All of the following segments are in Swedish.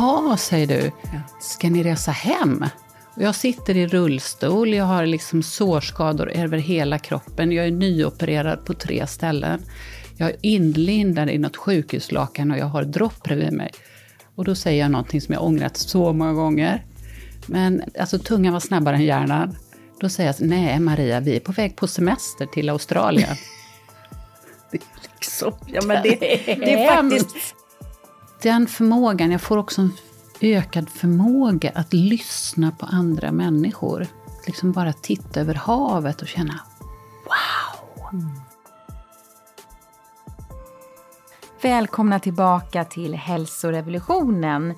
Jaha, säger du. Ska ni resa hem? Och jag sitter i rullstol, jag har liksom sårskador över hela kroppen. Jag är nyopererad på tre ställen. Jag är inlindad i något sjukhuslakan och jag har dropp bredvid mig. Och då säger jag någonting som jag ångrat så många gånger. Men alltså tungan var snabbare än hjärnan. Då säger jag, nej Maria, vi är på väg på semester till Australien. det är liksom, ja men det, det är faktiskt... Den förmågan, jag får också en ökad förmåga att lyssna på andra människor. Liksom bara titta över havet och känna wow! Mm. Välkomna tillbaka till hälsorevolutionen.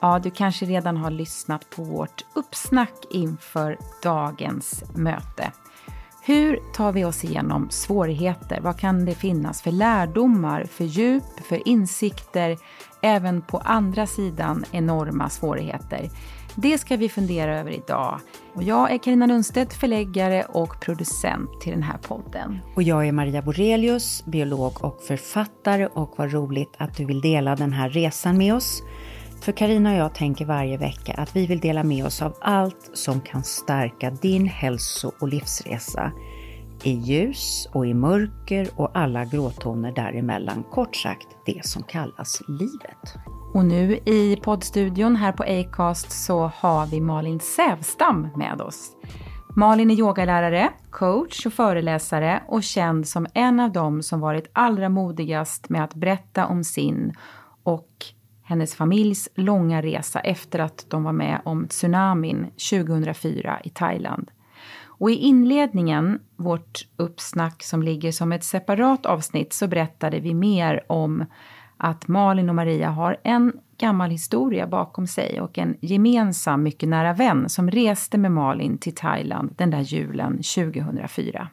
Ja, du kanske redan har lyssnat på vårt uppsnack inför dagens möte. Hur tar vi oss igenom svårigheter? Vad kan det finnas för lärdomar, för djup, för insikter, även på andra sidan enorma svårigheter? Det ska vi fundera över idag. Och jag är Karina Lundstedt, förläggare och producent till den här podden. Och jag är Maria Borelius, biolog och författare och vad roligt att du vill dela den här resan med oss. För Karina och jag tänker varje vecka att vi vill dela med oss av allt som kan stärka din hälso och livsresa. I ljus och i mörker och alla gråtoner däremellan. Kort sagt, det som kallas livet. Och nu i poddstudion här på Acast så har vi Malin Sävstam med oss. Malin är yogalärare, coach och föreläsare och känd som en av dem som varit allra modigast med att berätta om sin och hennes familjs långa resa efter att de var med om tsunamin 2004 i Thailand. Och i inledningen, vårt uppsnack som ligger som ett separat avsnitt, så berättade vi mer om att Malin och Maria har en gammal historia bakom sig och en gemensam mycket nära vän som reste med Malin till Thailand den där julen 2004.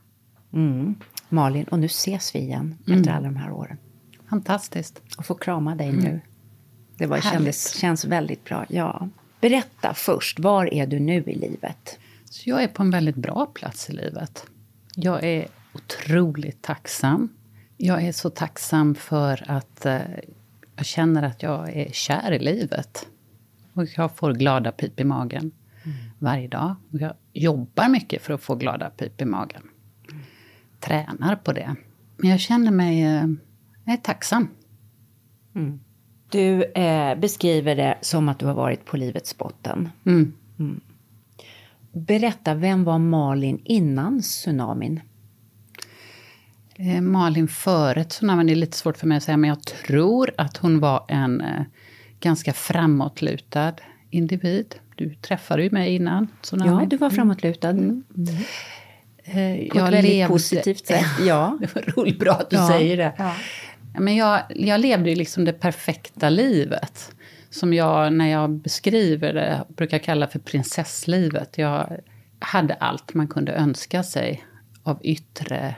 Mm. Malin, och nu ses vi igen mm. efter alla de här åren. Fantastiskt. Och få krama dig mm. nu. Det var, kändes, känns väldigt bra. Ja. Berätta först, var är du nu i livet? Så jag är på en väldigt bra plats i livet. Jag är otroligt tacksam. Jag är så tacksam för att eh, jag känner att jag är kär i livet. Och jag får glada pip i magen mm. varje dag. Och jag jobbar mycket för att få glada pip i magen. Mm. Tränar på det. Men jag känner mig eh, jag är tacksam. Mm. Du eh, beskriver det som att du har varit på livets botten. Mm. Mm. Berätta, vem var Malin innan tsunamin? Eh, Malin före tsunamin, det är lite svårt för mig att säga, men jag tror att hon var en eh, ganska framåtlutad individ. Du träffade ju mig innan tsunamin. Ja, du var framåtlutad. Mm. Mm. Eh, På ett väldigt levde, positivt sätt. Ja, det var roligt bra att du ja. säger det. Ja. Men jag, jag levde ju liksom det perfekta livet. Som jag, när jag beskriver det, brukar kalla för prinsesslivet. Jag hade allt man kunde önska sig av yttre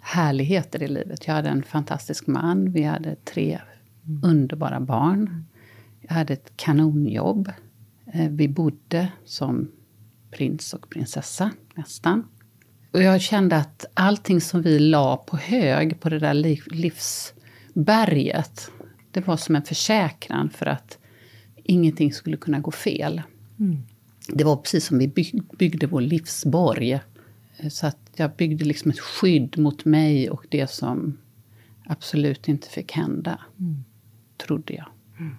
härligheter i livet. Jag hade en fantastisk man, vi hade tre mm. underbara barn. Jag hade ett kanonjobb. Eh, vi bodde som prins och prinsessa, nästan. Och jag kände att allting som vi la på hög på det där livsberget det var som en försäkran för att ingenting skulle kunna gå fel. Mm. Det var precis som vi byggde vår livsborg. Så att jag byggde liksom ett skydd mot mig och det som absolut inte fick hända. Mm. Trodde jag. Mm.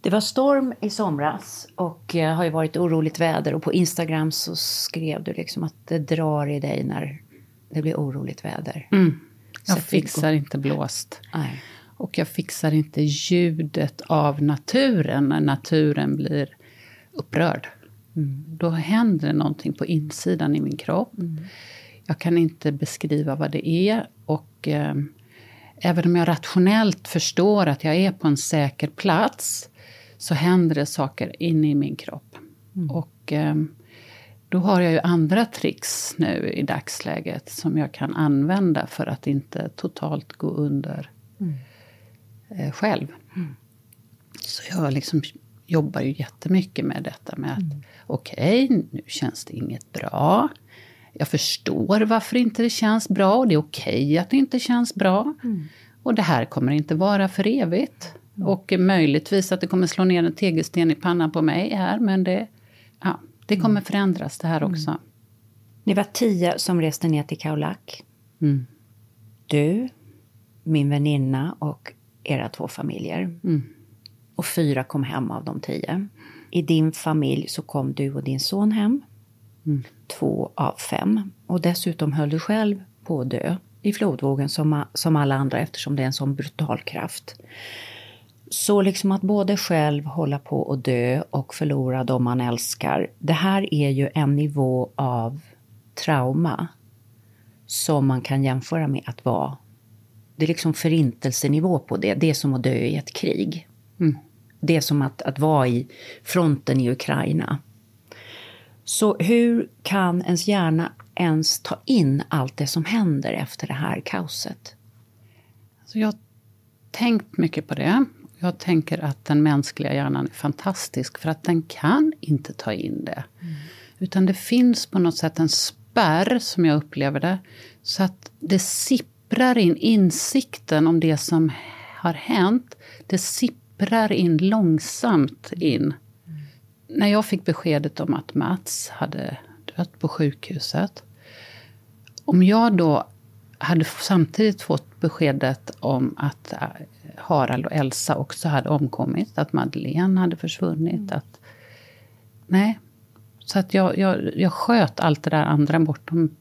Det var storm i somras och det har ju varit oroligt väder och på Instagram så skrev du liksom att det drar i dig när det blir oroligt väder. Mm. Jag fixar inte blåst. Nej. Och jag fixar inte ljudet av naturen när naturen blir upprörd. Mm. Då händer det någonting på insidan i min kropp. Mm. Jag kan inte beskriva vad det är. Och eh, även om jag rationellt förstår att jag är på en säker plats så händer det saker inne i min kropp. Mm. Och eh, då har jag ju andra tricks nu i dagsläget som jag kan använda för att inte totalt gå under mm. Eh, själv. Mm. Så jag liksom jobbar ju jättemycket med detta med att mm. okej, okay, nu känns det inget bra. Jag förstår varför inte det känns bra och det är okej okay att det inte känns bra. Mm. Och det här kommer inte vara för evigt. Och möjligtvis att det kommer slå ner en tegelsten i pannan på mig här, men det, ja, det kommer mm. förändras det här också. Mm. Ni var tio som reste ner till Kaulak. Mm. Du, min väninna och era två familjer. Mm. Och fyra kom hem av de tio. I din familj så kom du och din son hem. Mm. Två av fem. Och dessutom höll du själv på att dö i flodvågen som, som alla andra eftersom det är en sån brutal kraft. Så liksom att både själv hålla på att dö och förlora de man älskar. Det här är ju en nivå av trauma som man kan jämföra med att vara... Det är liksom förintelsenivå på det. Det är som att dö i ett krig. Mm. Det är som att, att vara i fronten i Ukraina. Så hur kan ens hjärna ens ta in allt det som händer efter det här kaoset? Så jag har tänkt mycket på det. Jag tänker att den mänskliga hjärnan är fantastisk för att den kan inte ta in det. Mm. Utan det finns på något sätt en spärr, som jag upplever det, så att det sipprar in insikten om det som har hänt. Det sipprar in långsamt in. Mm. När jag fick beskedet om att Mats hade dött på sjukhuset. Om jag då hade samtidigt fått beskedet om att äh, Harald och Elsa också hade omkommit, att Madeleine hade försvunnit. Mm. Att, nej. Så att jag, jag, jag sköt allt det där andra bortom,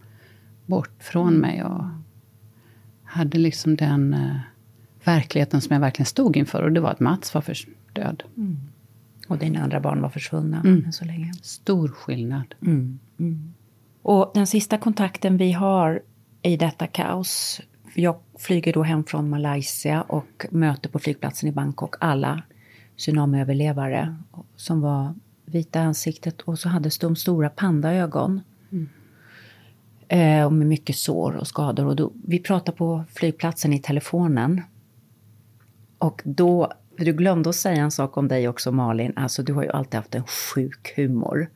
bort från mm. mig. Och hade liksom den uh, verkligheten som jag verkligen stod inför. Och det var att Mats var för död. Mm. Och dina andra barn var försvunna mm. så länge. Stor skillnad. Mm. Mm. Och den sista kontakten vi har i detta kaos jag flyger då hem från Malaysia och möter på flygplatsen i Bangkok alla tsunamiöverlevare som var vita ansiktet och så hade de stora pandaögon. Eh, och med mycket sår och skador. Och då, vi pratade på flygplatsen i telefonen. Och då, du glömde att säga en sak om dig också Malin, alltså du har ju alltid haft en sjuk humor.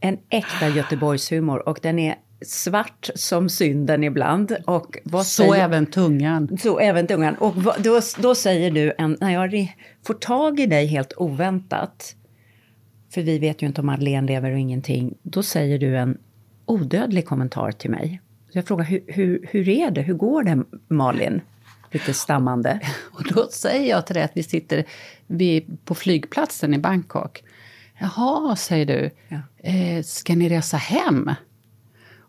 En äkta Göteborgshumor och den är svart som synden ibland. Och vad så säger, även tungan. Så även tungan. Och då, då säger du, en, när jag får tag i dig helt oväntat, för vi vet ju inte om Madeleine lever och ingenting, då säger du en odödlig kommentar till mig. Så jag frågar, hur, hur, hur är det? Hur går det, Malin? Lite stammande. Och då säger jag till dig att vi sitter vid, på flygplatsen i Bangkok. Jaha, säger du. Ja. Eh, ska ni resa hem?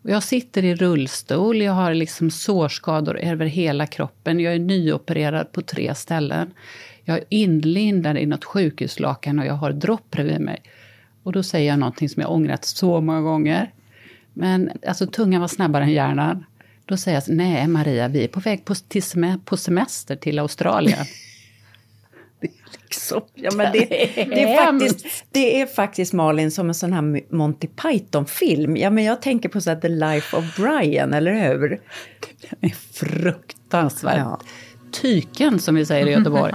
Och jag sitter i rullstol, jag har liksom sårskador över hela kroppen. Jag är nyopererad på tre ställen. Jag är inlindad i något sjukhuslakan och jag har dropp bredvid mig. Och då säger jag någonting som jag ångrat så många gånger. Men alltså tungan var snabbare än hjärnan. Då säger jag, nej Maria, vi är på väg på, till sem på semester till Australien. liksom. Ja, men det, det, är faktiskt, det är faktiskt Malin som en sån här Monty Python-film. Ja, men jag tänker på så här, The Life of Brian, eller hur? Den är fruktansvärt. Ja. Tyken, som vi säger i Göteborg.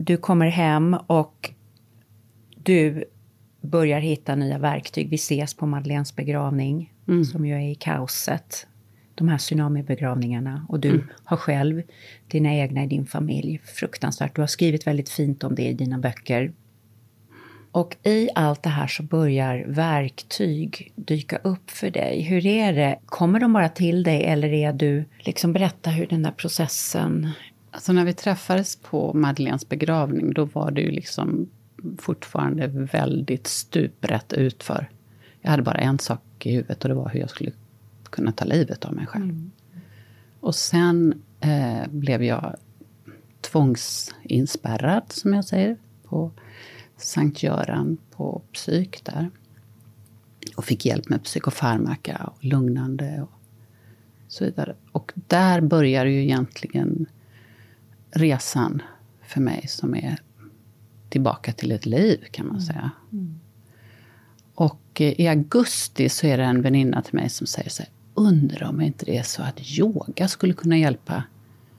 Du kommer hem och du börjar hitta nya verktyg. Vi ses på Madeleines begravning, mm. som ju är i kaoset. De här tsunamibegravningarna. Och du mm. har själv dina egna i din familj. Fruktansvärt. Du har skrivit väldigt fint om det i dina böcker. Och i allt det här så börjar verktyg dyka upp för dig. Hur är det? Kommer de bara till dig eller är du... Liksom berätta hur den där processen... Alltså när vi träffades på Madeleines begravning, då var det ju liksom fortfarande väldigt stuprätt utför. Jag hade bara en sak i huvudet och det var hur jag skulle kunna ta livet av mig själv. Mm. Och sen eh, blev jag tvångsinspärrad, som jag säger, på Sankt Göran på psyk där. Och fick hjälp med psykofarmaka och lugnande och så vidare. Och där börjar ju egentligen resan för mig som är tillbaka till ett liv, kan man mm. säga. Mm. Och eh, i augusti så är det en väninna till mig som säger så här, undrar om inte det är så att yoga skulle kunna hjälpa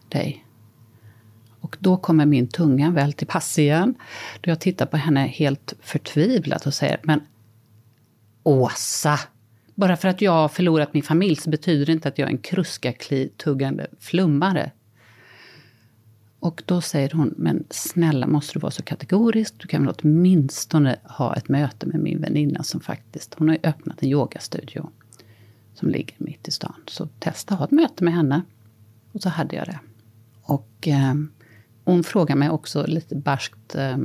dig. Och då kommer min tunga väl till pass igen. Då jag tittar på henne helt förtvivlat och säger, men Åsa! Bara för att jag har förlorat min familj så betyder det inte att jag är en kruskakli-tuggande flummare. Och då säger hon, men snälla måste du vara så kategorisk? Du kan väl åtminstone ha ett möte med min väninna som faktiskt, hon har ju öppnat en yogastudio som ligger mitt i stan. Så testa ha ett möte med henne. Och så hade jag det. Och eh, hon frågar mig också lite barskt, eh,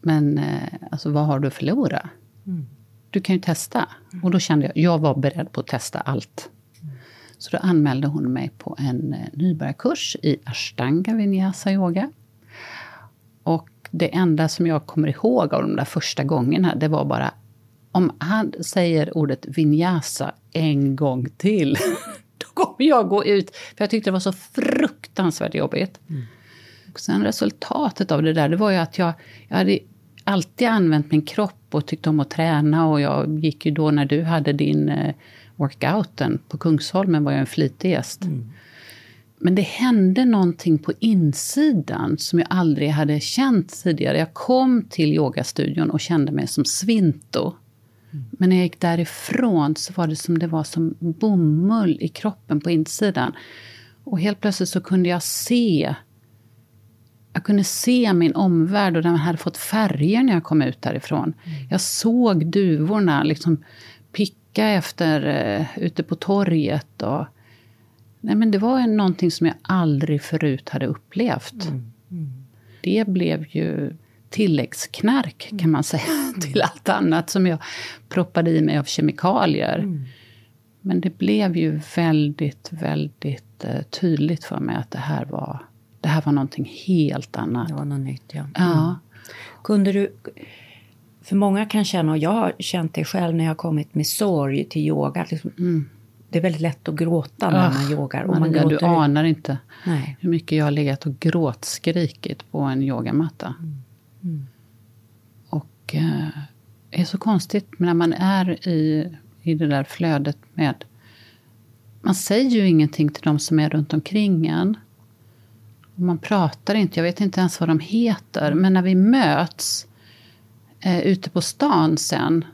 men eh, alltså, vad har du att förlora? Mm. Du kan ju testa. Och då kände jag, jag var beredd på att testa allt. Så då anmälde hon mig på en eh, nybörjarkurs i ashtanga vinyasa yoga. Och det enda som jag kommer ihåg av de där första gångerna, det var bara om han säger ordet vinyasa en gång till, då kommer jag gå ut. För jag tyckte det var så fruktansvärt jobbigt. Mm. Och sen resultatet av det där, det var ju att jag, jag hade alltid använt min kropp och tyckte om att träna. Och jag gick ju då när du hade din eh, workouten på Kungsholmen var jag en flitig gäst. Mm. Men det hände någonting på insidan som jag aldrig hade känt tidigare. Jag kom till yogastudion och kände mig som svinto. Mm. Men när jag gick därifrån så var det som det var som bomull i kroppen på insidan. Och helt plötsligt så kunde jag se jag kunde se min omvärld och den hade fått färger när jag kom ut därifrån. Mm. Jag såg duvorna liksom picka efter uh, ute på torget. Och, nej men det var någonting som jag aldrig förut hade upplevt. Mm. Mm. Det blev ju tilläggsknark kan man säga mm. till allt annat som jag proppade i mig av kemikalier. Mm. Men det blev ju väldigt, väldigt uh, tydligt för mig att det här var det här var någonting helt annat. Det var något nytt, ja. ja. Mm. Kunde du... För många kan känna, och jag har känt det själv när jag har kommit med sorg till yoga. Liksom, mm. Det är väldigt lätt att gråta när oh, man yogar. Och man gråter du anar inte Nej. hur mycket jag har legat och gråtskrikit på en yogamatta. Mm. Mm. Och eh, det är så konstigt när man är i, i det där flödet med... Man säger ju ingenting till de som är runt omkring en. Man pratar inte, jag vet inte ens vad de heter. Men när vi möts eh, ute på stan sen,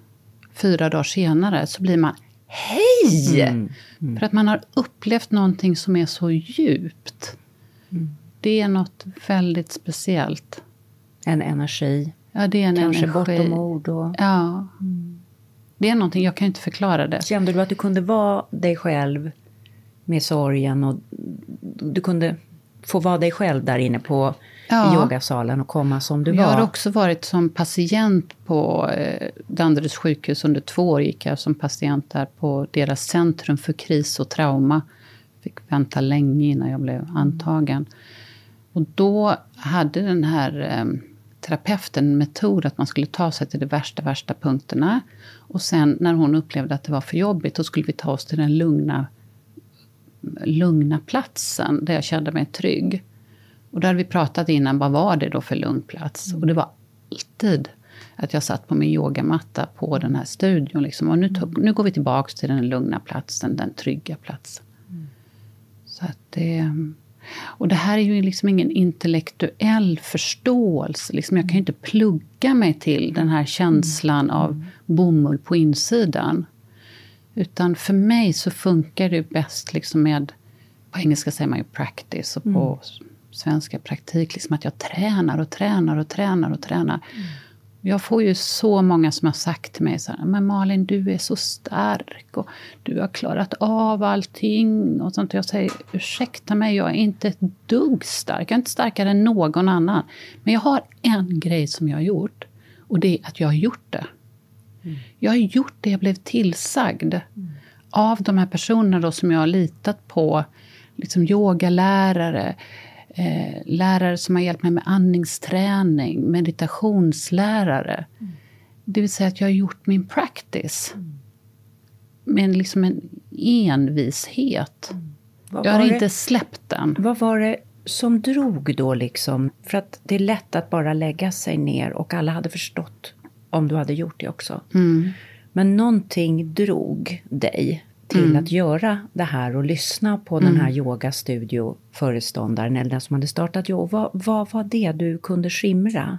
fyra dagar senare, så blir man Hej! Mm. Mm. För att man har upplevt någonting som är så djupt. Mm. Det är något väldigt speciellt. En energi. Ja, det är en Kanske energi. bortom ord. Och... Ja. Det är någonting, jag kan inte förklara det. Kände du att du kunde vara dig själv med sorgen och du kunde få vara dig själv där inne på ja. yogasalen och komma som du jag var. Jag har också varit som patient på eh, Danderyds sjukhus under två år. gick jag som patient där på deras centrum för kris och trauma. Fick vänta länge innan jag blev antagen. Och då hade den här eh, terapeuten en metod att man skulle ta sig till de värsta, värsta punkterna. Och sen när hon upplevde att det var för jobbigt, då skulle vi ta oss till den lugna lugna platsen där jag kände mig trygg. Och då hade vi pratat innan, vad var det då för lugn plats? Och det var alltid att jag satt på min yogamatta på den här studion. Liksom. Och nu, tog, nu går vi tillbaka till den lugna platsen, den trygga platsen. Mm. Så att det... Och det här är ju liksom ingen intellektuell förståelse. Liksom jag kan ju inte plugga mig till den här känslan mm. av bomull på insidan. Utan för mig så funkar det bäst liksom med, på engelska säger man ju practice och på mm svenska praktik, liksom att jag tränar och tränar och tränar och tränar. Mm. Jag får ju så många som har sagt till mig så här, men Malin du är så stark och du har klarat av allting. Och sånt. Jag säger, ursäkta mig, jag är inte ett dugg stark. Jag är inte starkare än någon annan. Men jag har en grej som jag har gjort. Och det är att jag har gjort det. Mm. Jag har gjort det jag blev tillsagd. Mm. Av de här personerna då som jag har litat på. Liksom yogalärare, eh, lärare som har hjälpt mig med andningsträning, meditationslärare. Mm. Det vill säga att jag har gjort min practice. Mm. Med liksom en envishet. Mm. Jag har det, inte släppt den. Vad var det som drog då liksom? För att det är lätt att bara lägga sig ner och alla hade förstått om du hade gjort det också. Mm. Men någonting drog dig till mm. att göra det här och lyssna på mm. den här yogastudioföreståndaren eller den som hade startat yoga. Vad, vad var det du kunde skimra?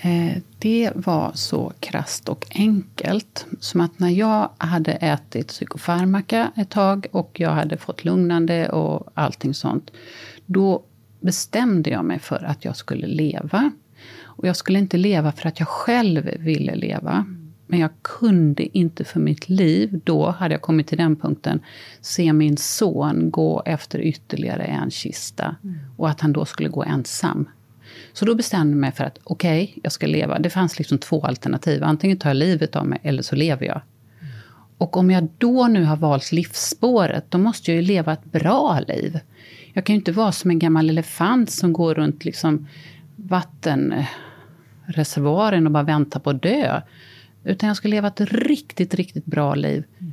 Eh, det var så krast och enkelt som att när jag hade ätit psykofarmaka ett tag och jag hade fått lugnande och allting sånt. Då bestämde jag mig för att jag skulle leva. Och jag skulle inte leva för att jag själv ville leva. Men jag kunde inte för mitt liv, då hade jag kommit till den punkten, se min son gå efter ytterligare en kista. Mm. Och att han då skulle gå ensam. Så då bestämde jag mig för att okej, okay, jag ska leva. Det fanns liksom två alternativ. Antingen tar jag livet av mig eller så lever jag. Mm. Och om jag då nu har valt livsspåret, då måste jag ju leva ett bra liv. Jag kan ju inte vara som en gammal elefant som går runt liksom vattenreservoaren och bara väntar på att dö. Utan jag ska leva ett riktigt, riktigt bra liv. Mm.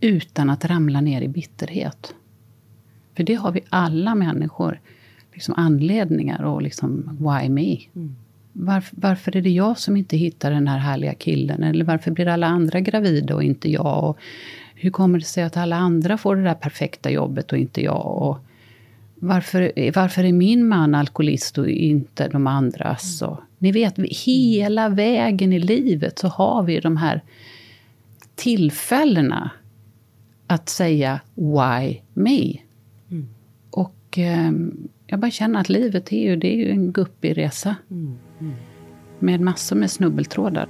Utan att ramla ner i bitterhet. För det har vi alla människor. Liksom anledningar och liksom, why me? Mm. Varför, varför, är det jag som inte hittar den här härliga killen? Eller varför blir alla andra gravida och inte jag? Och hur kommer det sig att alla andra får det där perfekta jobbet och inte jag? Och varför, varför är min man alkoholist och inte de andras? Mm. Och, ni vet, hela vägen i livet så har vi de här tillfällena att säga Why me? Mm. Och eh, jag bara känner att livet är ju, det är ju en guppig resa. Mm. Mm. Med massor med snubbeltrådar.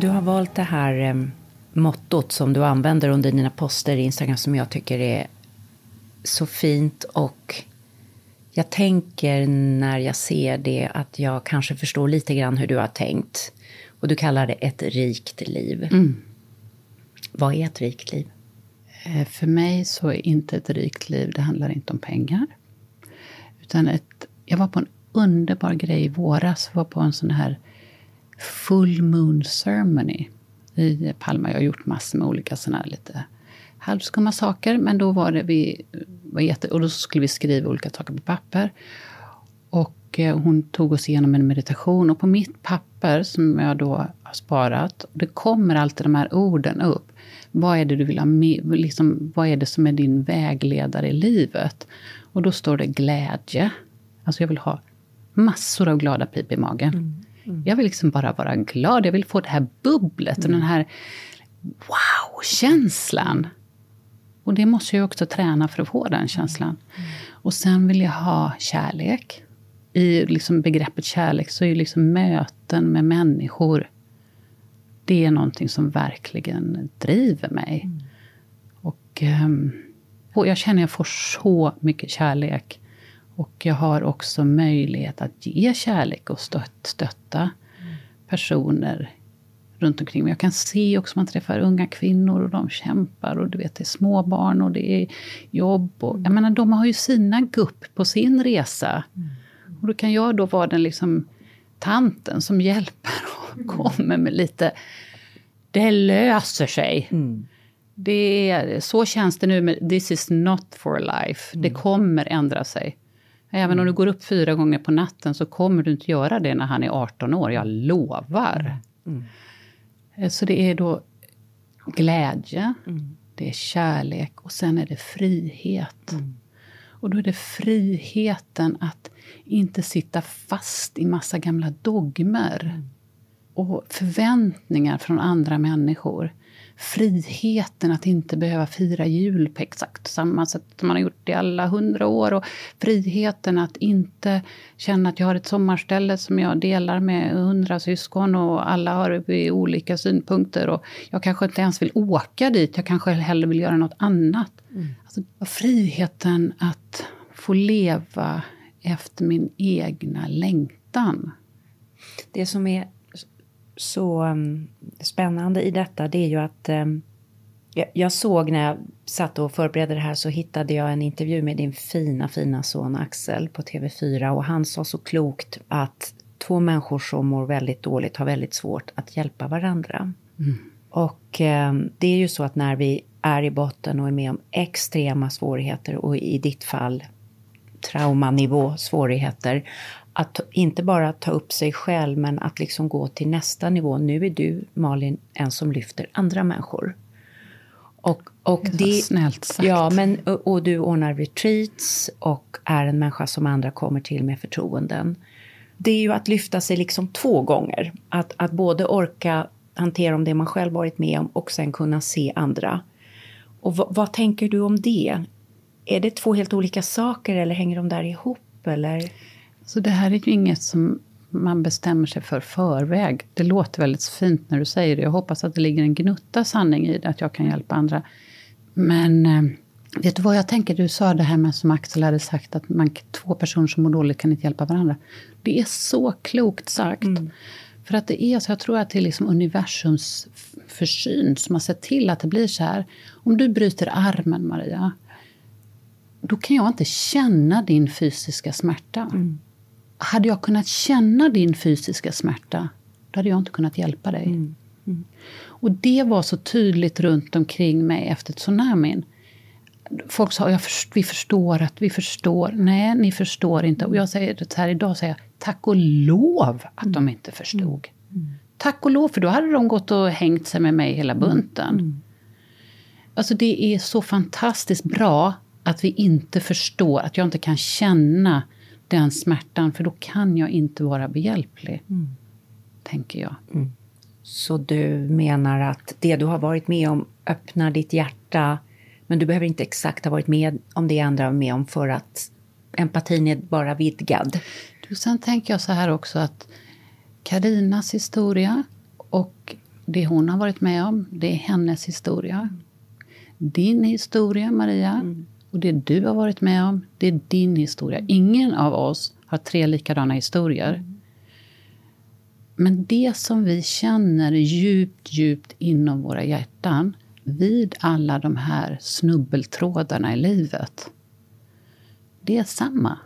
Du har valt det här eh, mottot som du använder under dina poster i Instagram som jag tycker är så fint och jag tänker när jag ser det att jag kanske förstår lite grann hur du har tänkt. Och du kallar det ett rikt liv. Mm. Vad är ett rikt liv? Eh, för mig så är inte ett rikt liv, det handlar inte om pengar. Utan ett, jag var på en underbar grej i våras, jag var på en sån här full moon ceremony i Palma. Jag har gjort massor med olika såna här lite halvskumma saker. Men då var det vi, var jätte, och då skulle vi skriva olika saker på papper. Och eh, hon tog oss igenom en meditation. Och på mitt papper som jag då har sparat, det kommer alltid de här orden upp. Vad är det du vill ha med? Liksom, vad är det som är din vägledare i livet? Och då står det glädje. Alltså jag vill ha massor av glada pip i magen. Mm. Mm. Jag vill liksom bara vara glad. Jag vill få det här bubblet och den här wow-känslan. Och det måste jag också träna för att få den känslan. Mm. Och sen vill jag ha kärlek. I liksom begreppet kärlek så är ju liksom möten med människor det är någonting som verkligen driver mig. Mm. Och, um, och jag känner att jag får så mycket kärlek och jag har också möjlighet att ge kärlek och stött, stötta personer runt omkring mig. Jag kan se också man träffar unga kvinnor och de kämpar och du vet det är småbarn och det är jobb. Och, jag menar de har ju sina gupp på sin resa. Och då kan jag då vara den liksom tanten som hjälper och kommer med lite det löser sig. Mm. Det är, så känns det nu med This is not for life. Mm. Det kommer ändra sig. Även mm. om du går upp fyra gånger på natten så kommer du inte göra det när han är 18 år, jag lovar. Mm. Eh, så det är då glädje, mm. det är kärlek och sen är det frihet. Mm. Och då är det friheten att inte sitta fast i massa gamla dogmer mm. och förväntningar från andra människor friheten att inte behöva fira jul på exakt samma sätt som man har gjort i alla hundra år. Och friheten att inte känna att jag har ett sommarställe som jag delar med hundra syskon och alla har olika synpunkter. Och jag kanske inte ens vill åka dit, jag kanske hellre vill göra något annat. Mm. Alltså, friheten att få leva efter min egna längtan. Det som är så um, spännande i detta det är ju att um, jag, såg när jag satt och förberedde det här så hittade jag en intervju med din fina, fina son Axel på TV4 och han sa så klokt att två människor som mår väldigt dåligt har väldigt svårt att hjälpa varandra. Mm. Och um, det är ju så att när vi är i botten och är med om extrema svårigheter och i ditt fall traumanivå svårigheter att inte bara ta upp sig själv, men att liksom gå till nästa nivå. Nu är du, Malin, en som lyfter andra människor. Och, och det, det snällt sagt. Ja, men, och, och, du ordnar retreats och är en människa som andra kommer till med förtroenden. Det är ju att lyfta sig liksom två gånger. Att, att både orka hantera om det man själv varit med om och sen kunna se andra. Och vad, vad tänker du om det? Är det två helt olika saker eller hänger de där ihop? Eller? Så det här är ju inget som man bestämmer sig för förväg. Det låter väldigt fint när du säger det. Jag hoppas att det ligger en gnutta sanning i det, att jag kan hjälpa andra. Men eh, vet du vad jag tänker? Du sa det här med som Axel hade sagt, att man, två personer som mår dåligt kan inte hjälpa varandra. Det är så klokt sagt. Mm. För att det är så, jag tror att det är liksom universums försyn som har sett till att det blir så här. Om du bryter armen, Maria, då kan jag inte känna din fysiska smärta. Mm hade jag kunnat känna din fysiska smärta, då hade jag inte kunnat hjälpa dig. Mm. Mm. Och det var så tydligt runt omkring mig efter tsunamin. Folk sa, jag först, vi förstår att vi förstår. Nej, ni förstår inte. Och jag säger det här idag, säger jag, tack och lov att mm. de inte förstod. Mm. Mm. Tack och lov, för då hade de gått och hängt sig med mig hela bunten. Mm. Alltså det är så fantastiskt bra att vi inte förstår, att jag inte kan känna den smärtan, för då kan jag inte vara behjälplig. Mm. Tänker jag. Mm. Så du menar att det du har varit med om öppnar ditt hjärta, men du behöver inte exakt ha varit med om det andra var med om för att empatin är bara vidgad? Du, sen tänker jag så här också att Karinas historia och det hon har varit med om, det är hennes historia. Din historia, Maria, mm. Och det du har varit med om, det är din historia. Ingen av oss har tre likadana historier. Men det som vi känner djupt, djupt inom våra hjärtan vid alla de här snubbeltrådarna i livet, det är samma.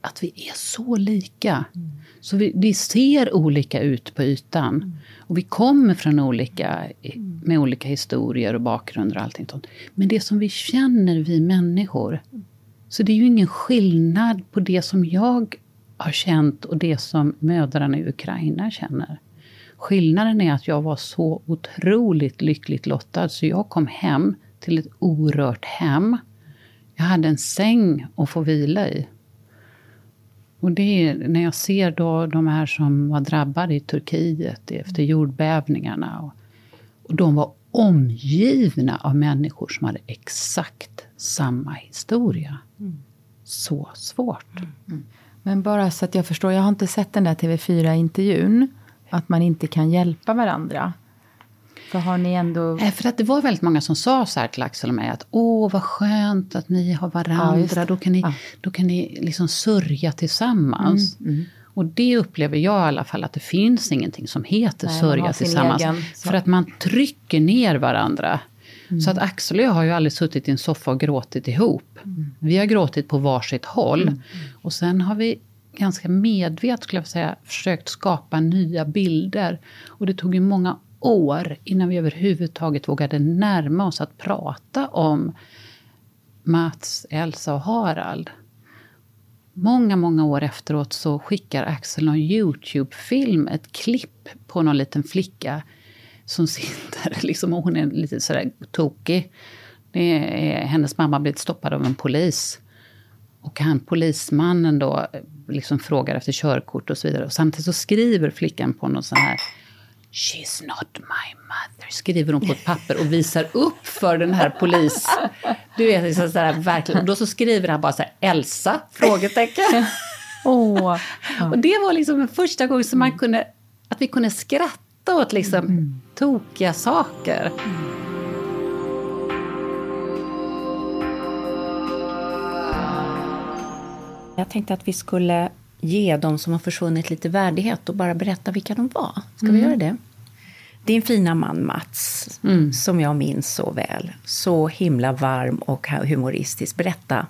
Att vi är så lika. Mm. Så vi, vi, ser olika ut på ytan. Mm. Och vi kommer från olika, med olika historier och bakgrunder och allting sånt. Men det som vi känner, vi människor. Så det är ju ingen skillnad på det som jag har känt och det som mödrarna i Ukraina känner. Skillnaden är att jag var så otroligt lyckligt lottad så jag kom hem till ett orört hem. Jag hade en säng att få vila i. Och det är när jag ser då de här som var drabbade i Turkiet efter jordbävningarna. Och, och de var omgivna av människor som hade exakt samma historia. Mm. Så svårt. Mm. Men bara så att jag förstår, jag har inte sett den där TV4-intervjun. Att man inte kan hjälpa varandra. För har ni ändå... För att det var väldigt många som sa så här till Axel och mig att åh vad skönt att ni har varandra, ja, då kan ni, ja. då kan ni liksom sörja tillsammans. Mm, mm. Och det upplever jag i alla fall att det finns ingenting som heter Nej, sörja tillsammans. Egen, för att man trycker ner varandra. Mm. Så att Axel och jag har ju aldrig suttit i en soffa och gråtit ihop. Mm. Vi har gråtit på varsitt håll. Mm. Och sen har vi ganska medvetet, skulle jag säga, försökt skapa nya bilder. Och det tog ju många år innan vi överhuvudtaget vågade närma oss att prata om Mats, Elsa och Harald. Många, många år efteråt så skickar Axel någon Youtube-film, ett klipp på någon liten flicka som sitter, liksom, hon är lite sådär tokig. Det är, hennes mamma blivit stoppad av en polis. Och han, polismannen då liksom frågar efter körkort och så vidare. Och samtidigt så skriver flickan på någon sån här She's not my mother, skriver hon på ett papper och visar upp för den här polis... Du vet, liksom så där, verkligen. Och då så skriver han bara så här, Elsa? Frågetecken. oh. Och det var liksom första gången som man kunde, att vi kunde skratta åt liksom mm. tokiga saker. Jag tänkte att vi skulle ge de som har försvunnit lite värdighet och bara berätta vilka de var. Ska mm. vi göra det? Din fina man Mats, mm. som jag minns så väl. Så himla varm och humoristisk. Berätta,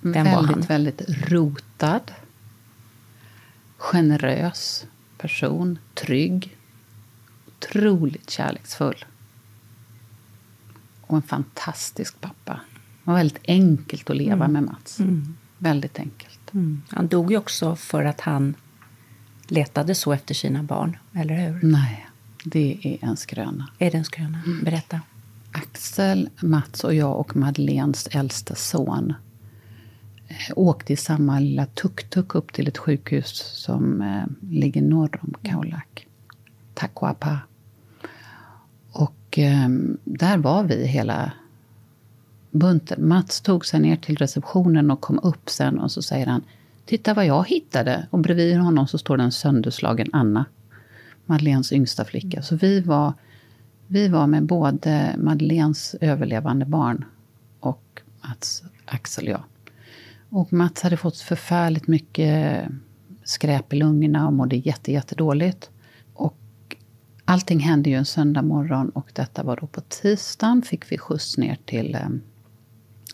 vem väldigt, var han? Väldigt rotad. Generös person. Trygg. Otroligt kärleksfull. Och en fantastisk pappa. Det var väldigt enkelt att leva mm. med Mats. Mm. Väldigt enkelt. Mm. Han dog ju också för att han letade så efter sina barn, eller hur? Nej, det är en skröna. Är det en skröna? Mm. Berätta. Axel, Mats och jag och Madeleines äldsta son eh, åkte i samma lilla tuk-tuk upp till ett sjukhus som eh, ligger norr om Kaolack. Taquapa. Och eh, där var vi hela bunten. Mats tog sig ner till receptionen och kom upp sen och så säger han Titta vad jag hittade. Och bredvid honom så står den sönderslagen Anna. Madeleines yngsta flicka. Så vi var, vi var med både Madeleines överlevande barn och Mats, Axel och jag. Och Mats hade fått förfärligt mycket skräp i lungorna och mådde jätte, jättedåligt. Och allting hände ju en söndag morgon och detta var då på tisdagen. Fick vi skjuts ner till eh,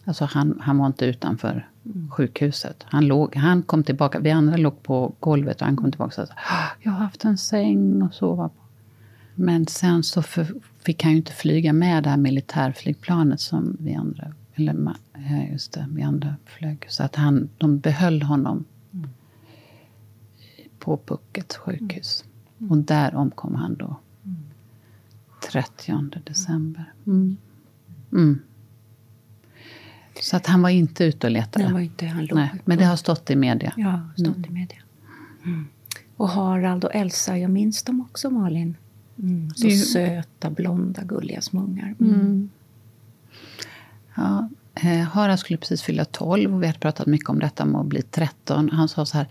Alltså han, han var inte utanför mm. sjukhuset. Han, låg, han kom tillbaka, vi andra låg på golvet och han kom tillbaka och sa Jag har haft en säng att sova på. Men sen så för, fick han ju inte flyga med det här militärflygplanet som vi andra, eller just det, vi andra flög. Så att han, de behöll honom mm. på Puckets sjukhus. Mm. Och där omkom han då. 30 mm. december. Mm. Så att han var inte ute och letade? Han var inte, han låg Nej, men det har stått i media? Ja, stått mm. i media. Mm. Och Harald och Elsa, jag minns dem också Malin. Mm. Så ju... söta, blonda, gulliga små ungar. Mm. mm. Ja, eh, Harald skulle precis fylla 12 och vi hade pratat mycket om detta med att bli 13. Han sa så här,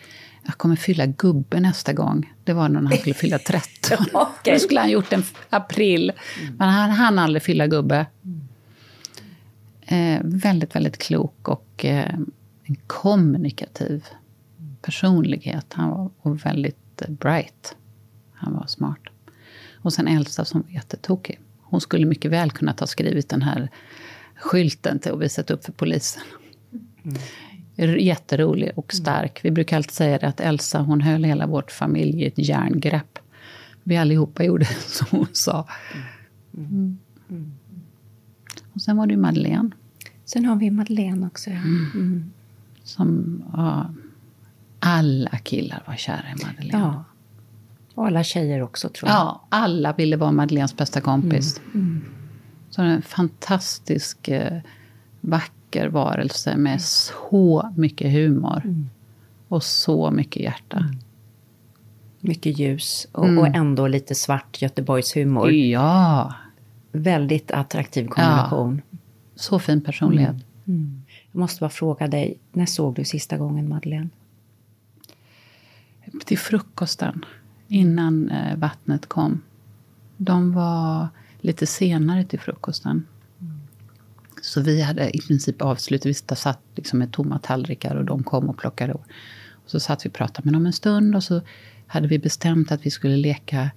jag kommer fylla gubbe nästa gång. Det var när han skulle fylla 13. okay. Det skulle han gjort i april. Mm. Men han hann aldrig fylla gubbe. Mm. Eh, väldigt, väldigt klok och eh, en kommunikativ personlighet. Han var och väldigt eh, bright. Han var smart. Och sen Elsa som var jättetokig. Hon skulle mycket väl kunna ha skrivit den här skylten till och visat upp för polisen. Mm. Jätterolig och stark. Vi brukar alltid säga det att Elsa hon höll hela vårt familj i ett järngrepp. Vi allihopa gjorde som hon sa. Mm. Mm. Och sen var det ju Madeleine. Sen har vi Madeleine också. Ja. Mm. mm. Som, ja, alla killar var kära i Madeleine. Ja. Och alla tjejer också, tror jag. Ja, alla ville vara Madeleines bästa kompis. Mm. Mm. Så en fantastisk, eh, vacker varelse med så mycket humor. Mm. Och så mycket hjärta. Mm. Mycket ljus och, och, ändå lite svart Göteborgshumor. Ja. Väldigt attraktiv kombination. Ja. Så fin personlighet. Mm. Mm. Jag måste bara fråga dig, när såg du sista gången Madeleine? Till frukosten, innan eh, vattnet kom. De var lite senare till frukosten. Mm. Så vi hade i princip avslutat. Vi satt liksom med tomma tallrikar och de kom och plockade. Och så satt vi och pratade med dem en stund och så hade vi bestämt att vi skulle leka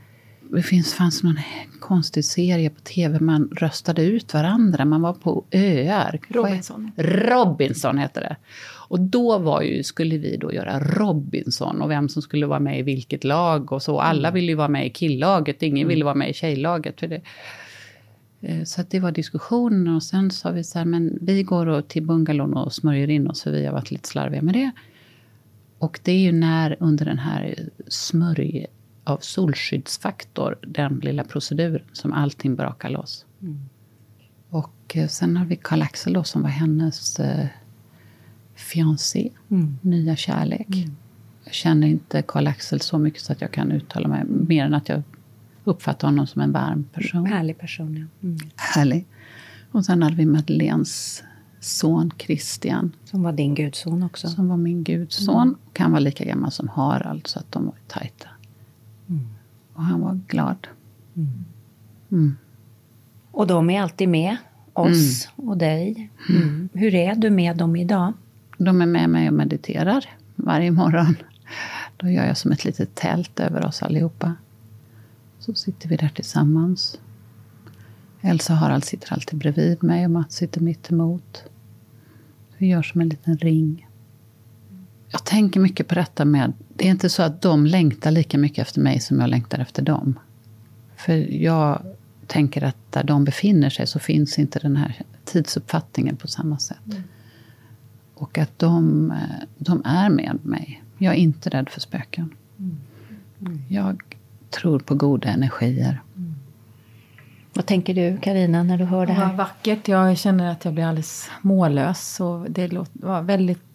det finns, fanns någon konstig serie på tv. Man röstade ut varandra. Man var på öar. Robinson. Robinson hette det. Och då var ju, skulle vi då göra Robinson och vem som skulle vara med i vilket lag och så. Alla mm. ville ju vara med i killaget, ingen mm. ville vara med i tjejlaget. För det. Eh, så att det var diskussionen och sen sa vi så här, men vi går till bungalown och smörjer in oss för vi har varit lite slarviga med det. Och det är ju när under den här smörj av solskyddsfaktor, den lilla proceduren, som allting brakar loss. Mm. Och eh, sen har vi Karl Axel då, som var hennes eh, fiancé, mm. nya kärlek. Mm. Jag känner inte Karl Axel så mycket så att jag kan uttala mig mer än att jag uppfattar honom som en varm person. Härlig person, ja. Mm. Härlig. Och sen hade vi Madeleines son Christian. Som var din gudson också? Som var min gudson. Mm. Och han var lika gammal som Harald, så att de var tajta. Mm. Och han var glad. Mm. mm. Och de är alltid med oss och dig. Hur är du med dem idag? De är med mig och mediterar varje morgon. Då gör jag som ett litet tält över oss allihopa. Så sitter vi där tillsammans. Elsa och Harald sitter alltid bredvid mig och Mats sitter mitt emot. Vi gör som en liten ring. Jag tänker mycket på detta med, det är inte så att de längtar lika mycket efter mig som jag längtar efter dem. För jag tänker att där de befinner sig så finns inte den här tidsuppfattningen på samma sätt. Mm. Och att de, de är med mig. Jag är inte rädd för spöken. Mm. Mm. Jag tror på goda energier. Mm. Vad tänker du, Karina när du hör det här? Vad vackert. Jag känner att jag blir alldeles mållös. Och det var väldigt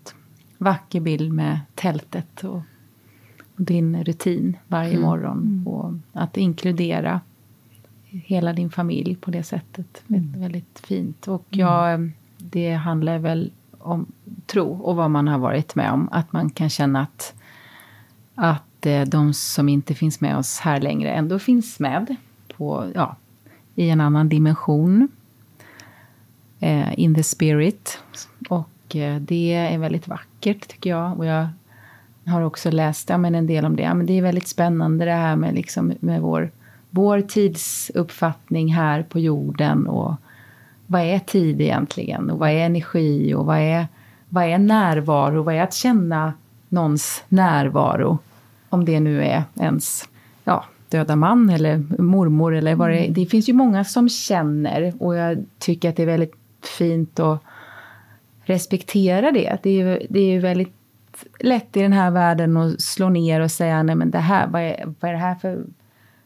vacker bild med tältet och, och din rutin varje mm. morgon. Mm. Och att inkludera hela din familj på det sättet. Mm. Väldigt fint. Och mm. jag, det handlar väl om tro och vad man har varit med om. Att man kan känna att, att eh, de som inte finns med oss här längre ändå finns med på, ja, i en annan dimension. Eh, in the spirit. Och det är väldigt vackert tycker jag. Och jag har också läst ja, men en del om det. Ja, men det är väldigt spännande det här med, liksom, med vår, vår tidsuppfattning här på jorden. Och vad är tid egentligen? Och vad är energi? Och vad är, vad är närvaro? Vad är att känna någons närvaro? Om det nu är ens ja, döda man eller mormor eller vad det är. Det finns ju många som känner och jag tycker att det är väldigt fint att respektera det. Det är, det är väldigt lätt i den här världen att slå ner och säga nej men det här, vad är, vad är det här för,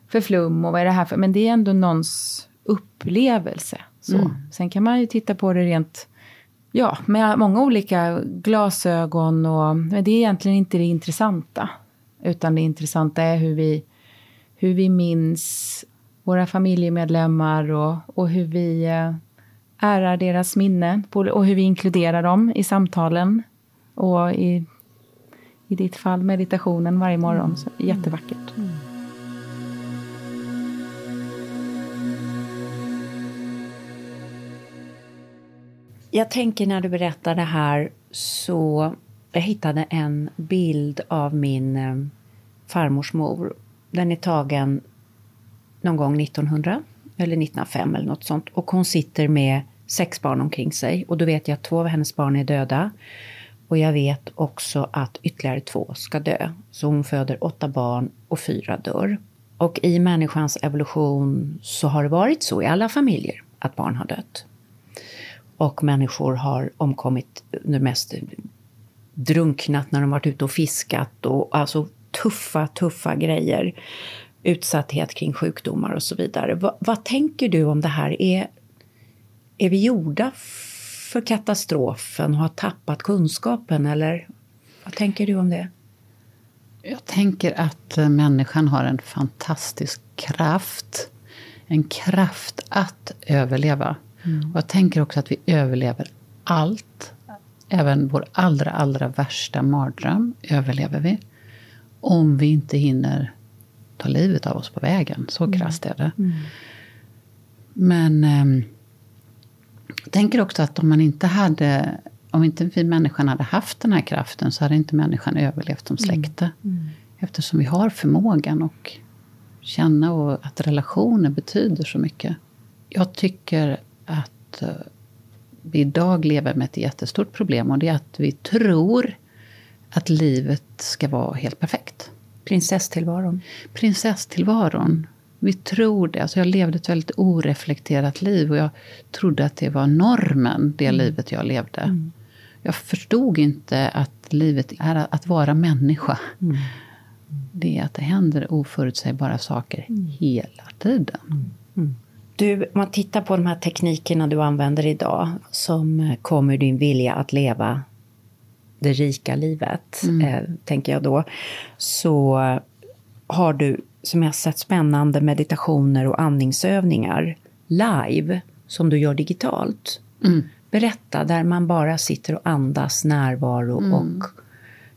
för flum och vad är det här för... Men det är ändå någons upplevelse. Så. Mm. Sen kan man ju titta på det rent ja, med många olika glasögon. Och, men det är egentligen inte det intressanta. Utan det intressanta är hur vi, hur vi minns våra familjemedlemmar och, och hur vi eh, ärar deras minne och hur vi inkluderar dem i samtalen. Och i, i ditt fall meditationen varje morgon. Så jättevackert. Mm. Jag tänker när du berättar det här så jag hittade en bild av min eh, farmors mor. Den är tagen någon gång 1900 eller 1905 eller något sånt. Och hon sitter med sex barn omkring sig. Och då vet jag att två av hennes barn är döda. Och jag vet också att ytterligare två ska dö. Så hon föder åtta barn och fyra dör. Och i människans evolution så har det varit så i alla familjer att barn har dött. Och människor har omkommit, det mest drunknat när de varit ute och fiskat och alltså tuffa, tuffa grejer. Utsatthet kring sjukdomar och så vidare. Va, vad tänker du om det här? Är, är vi gjorda för katastrofen och har tappat kunskapen eller vad tänker du om det? Jag tänker att eh, människan har en fantastisk kraft. En kraft att överleva. Mm. Och jag tänker också att vi överlever allt. Även vår allra, allra värsta mardröm överlever vi. Om vi inte hinner ta livet av oss på vägen. Så mm. krasst är det. Mm. Men eh, jag tänker också att om man inte hade om inte vi människan hade haft den här kraften så hade inte människan överlevt som mm. släkte. Mm. Eftersom vi har förmågan och känna och att relationer betyder så mycket. Jag tycker att eh, vi idag lever med ett jättestort problem och det är att vi tror att livet ska vara helt perfekt. Prinsesstillvaron. Prinsesstillvaron. Vi tror det. Alltså jag levde ett väldigt oreflekterat liv och jag trodde att det var normen, det mm. livet jag levde. Mm. Jag förstod inte att livet är att vara människa. Mm. Det är att det händer oförutsägbara saker mm. hela tiden. Mm. Mm. Du, om man tittar på de här teknikerna du använder idag som kommer din vilja att leva det rika livet, eh, tänker jag då, så har du, som jag sett, spännande meditationer och andningsövningar live, som du gör digitalt. Mm. Berätta, där man bara sitter och andas närvaro mm. och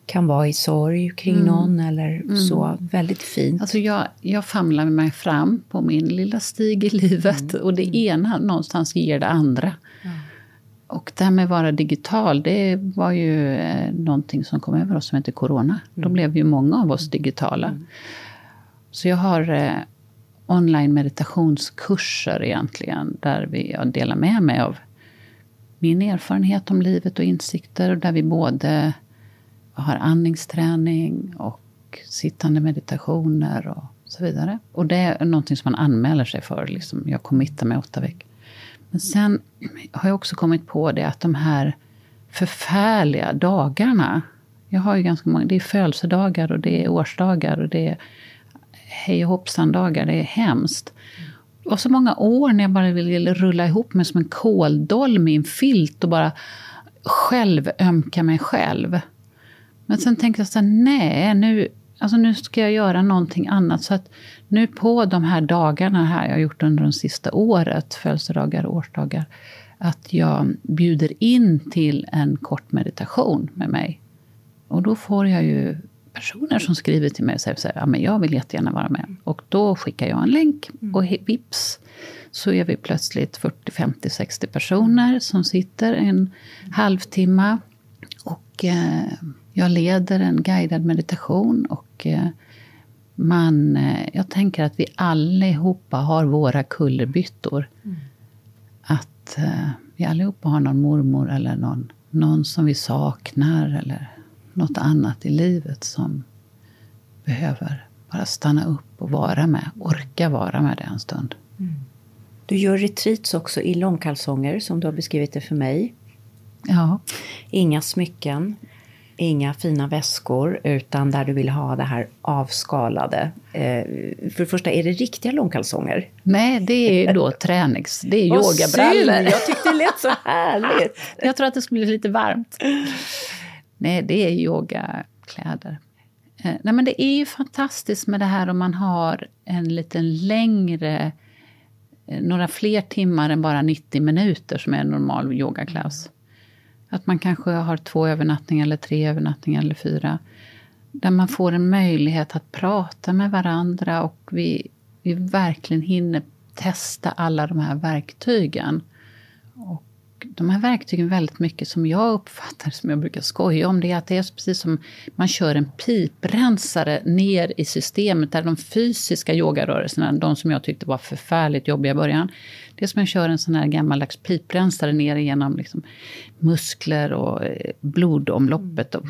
kan vara i sorg kring mm. någon eller mm. så. Väldigt fint. Alltså jag, jag famlar mig fram på min lilla stig i livet mm. och det ena någonstans ger det andra. Och det här med att vara digital, det var ju eh, någonting som kom över oss som heter corona. Då mm. blev ju många av oss digitala. Så jag har eh, online meditationskurser egentligen, där vi, jag delar med mig av min erfarenhet om livet och insikter. Och där vi både har andningsträning och sittande meditationer och så vidare. Och det är någonting som man anmäler sig för. Liksom. Jag committar mig åtta veckor. Men sen har jag också kommit på det att de här förfärliga dagarna. Jag har ju ganska många. Det är födelsedagar och det är årsdagar och det är hej och hoppsan-dagar. Det är hemskt. Och så många år när jag bara ville rulla ihop mig som en kåldolm i en filt och bara själv ömka mig själv. Men sen tänkte jag så här, nej, nu, alltså nu ska jag göra någonting annat. Så att nu på de här dagarna här jag har gjort under det sista året, födelsedagar och årsdagar, att jag bjuder in till en kort meditation med mig. Och då får jag ju personer som skriver till mig och säger att ja, jag vill jättegärna vara med. Och då skickar jag en länk och vips så är vi plötsligt 40, 50, 60 personer som sitter en halvtimme. Och eh, jag leder en guidad meditation och eh, man, eh, jag tänker att vi allihopa har våra kullerbyttor. Mm. Att eh, vi allihopa har någon mormor eller någon, någon som vi saknar eller något annat i livet som behöver bara stanna upp och vara med, orka vara med det en stund. Mm. Du gör retreats också i långkalsonger som du har beskrivit det för mig. Ja. Inga smycken inga fina väskor, utan där du vill ha det här avskalade. Eh, för det första, är det riktiga långkalsonger? Nej, det är då tränings... Det är yogabrallor. Jag tyckte det lät så härligt. Jag tror att det skulle bli lite varmt. Nej, det är yogakläder. Eh, nej, men det är ju fantastiskt med det här om man har en lite längre eh, några fler timmar än bara 90 minuter som är en normal yogaklass. Att man kanske har två övernattningar, eller tre övernattningar, eller fyra. Där man får en möjlighet att prata med varandra och vi, vi verkligen hinner testa alla de här verktygen. Och de här verktygen väldigt mycket som jag uppfattar, som jag brukar skoja om, det är att det är precis som man kör en piprensare ner i systemet där de fysiska yogarörelserna, de som jag tyckte var förfärligt jobbiga i början, det är som att jag kör en sån här gammaldags piprensare ner igenom liksom muskler och eh, blodomloppet och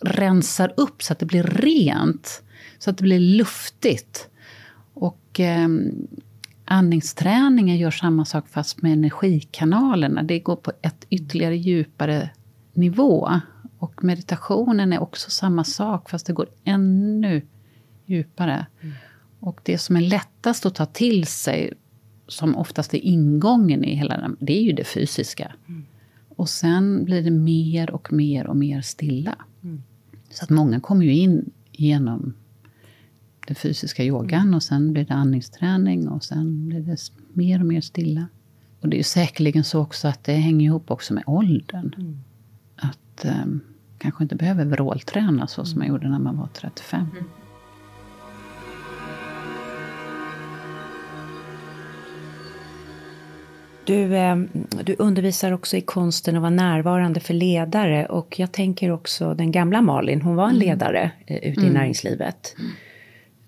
rensar upp så att det blir rent, så att det blir luftigt. Och eh, Andningsträningen gör samma sak fast med energikanalerna. Det går på ett ytterligare djupare nivå. Och meditationen är också samma sak fast det går ännu djupare. Mm. Och det som är lättast att ta till sig, som oftast är ingången i hela den, det är ju det fysiska. Mm. Och sen blir det mer och mer och mer stilla. Mm. Så att många kommer ju in genom den fysiska yogan mm. och sen blir det andningsträning och sen blir det mer och mer stilla. Och det är säkerligen så också att det hänger ihop också med åldern. Mm. Att um, kanske inte behöver vrålträna så som man gjorde när man var 35. Mm. Du, ehm, du undervisar också i konsten att vara närvarande för ledare och jag tänker också den gamla Malin, hon var en mm. ledare mm. ute i mm. näringslivet.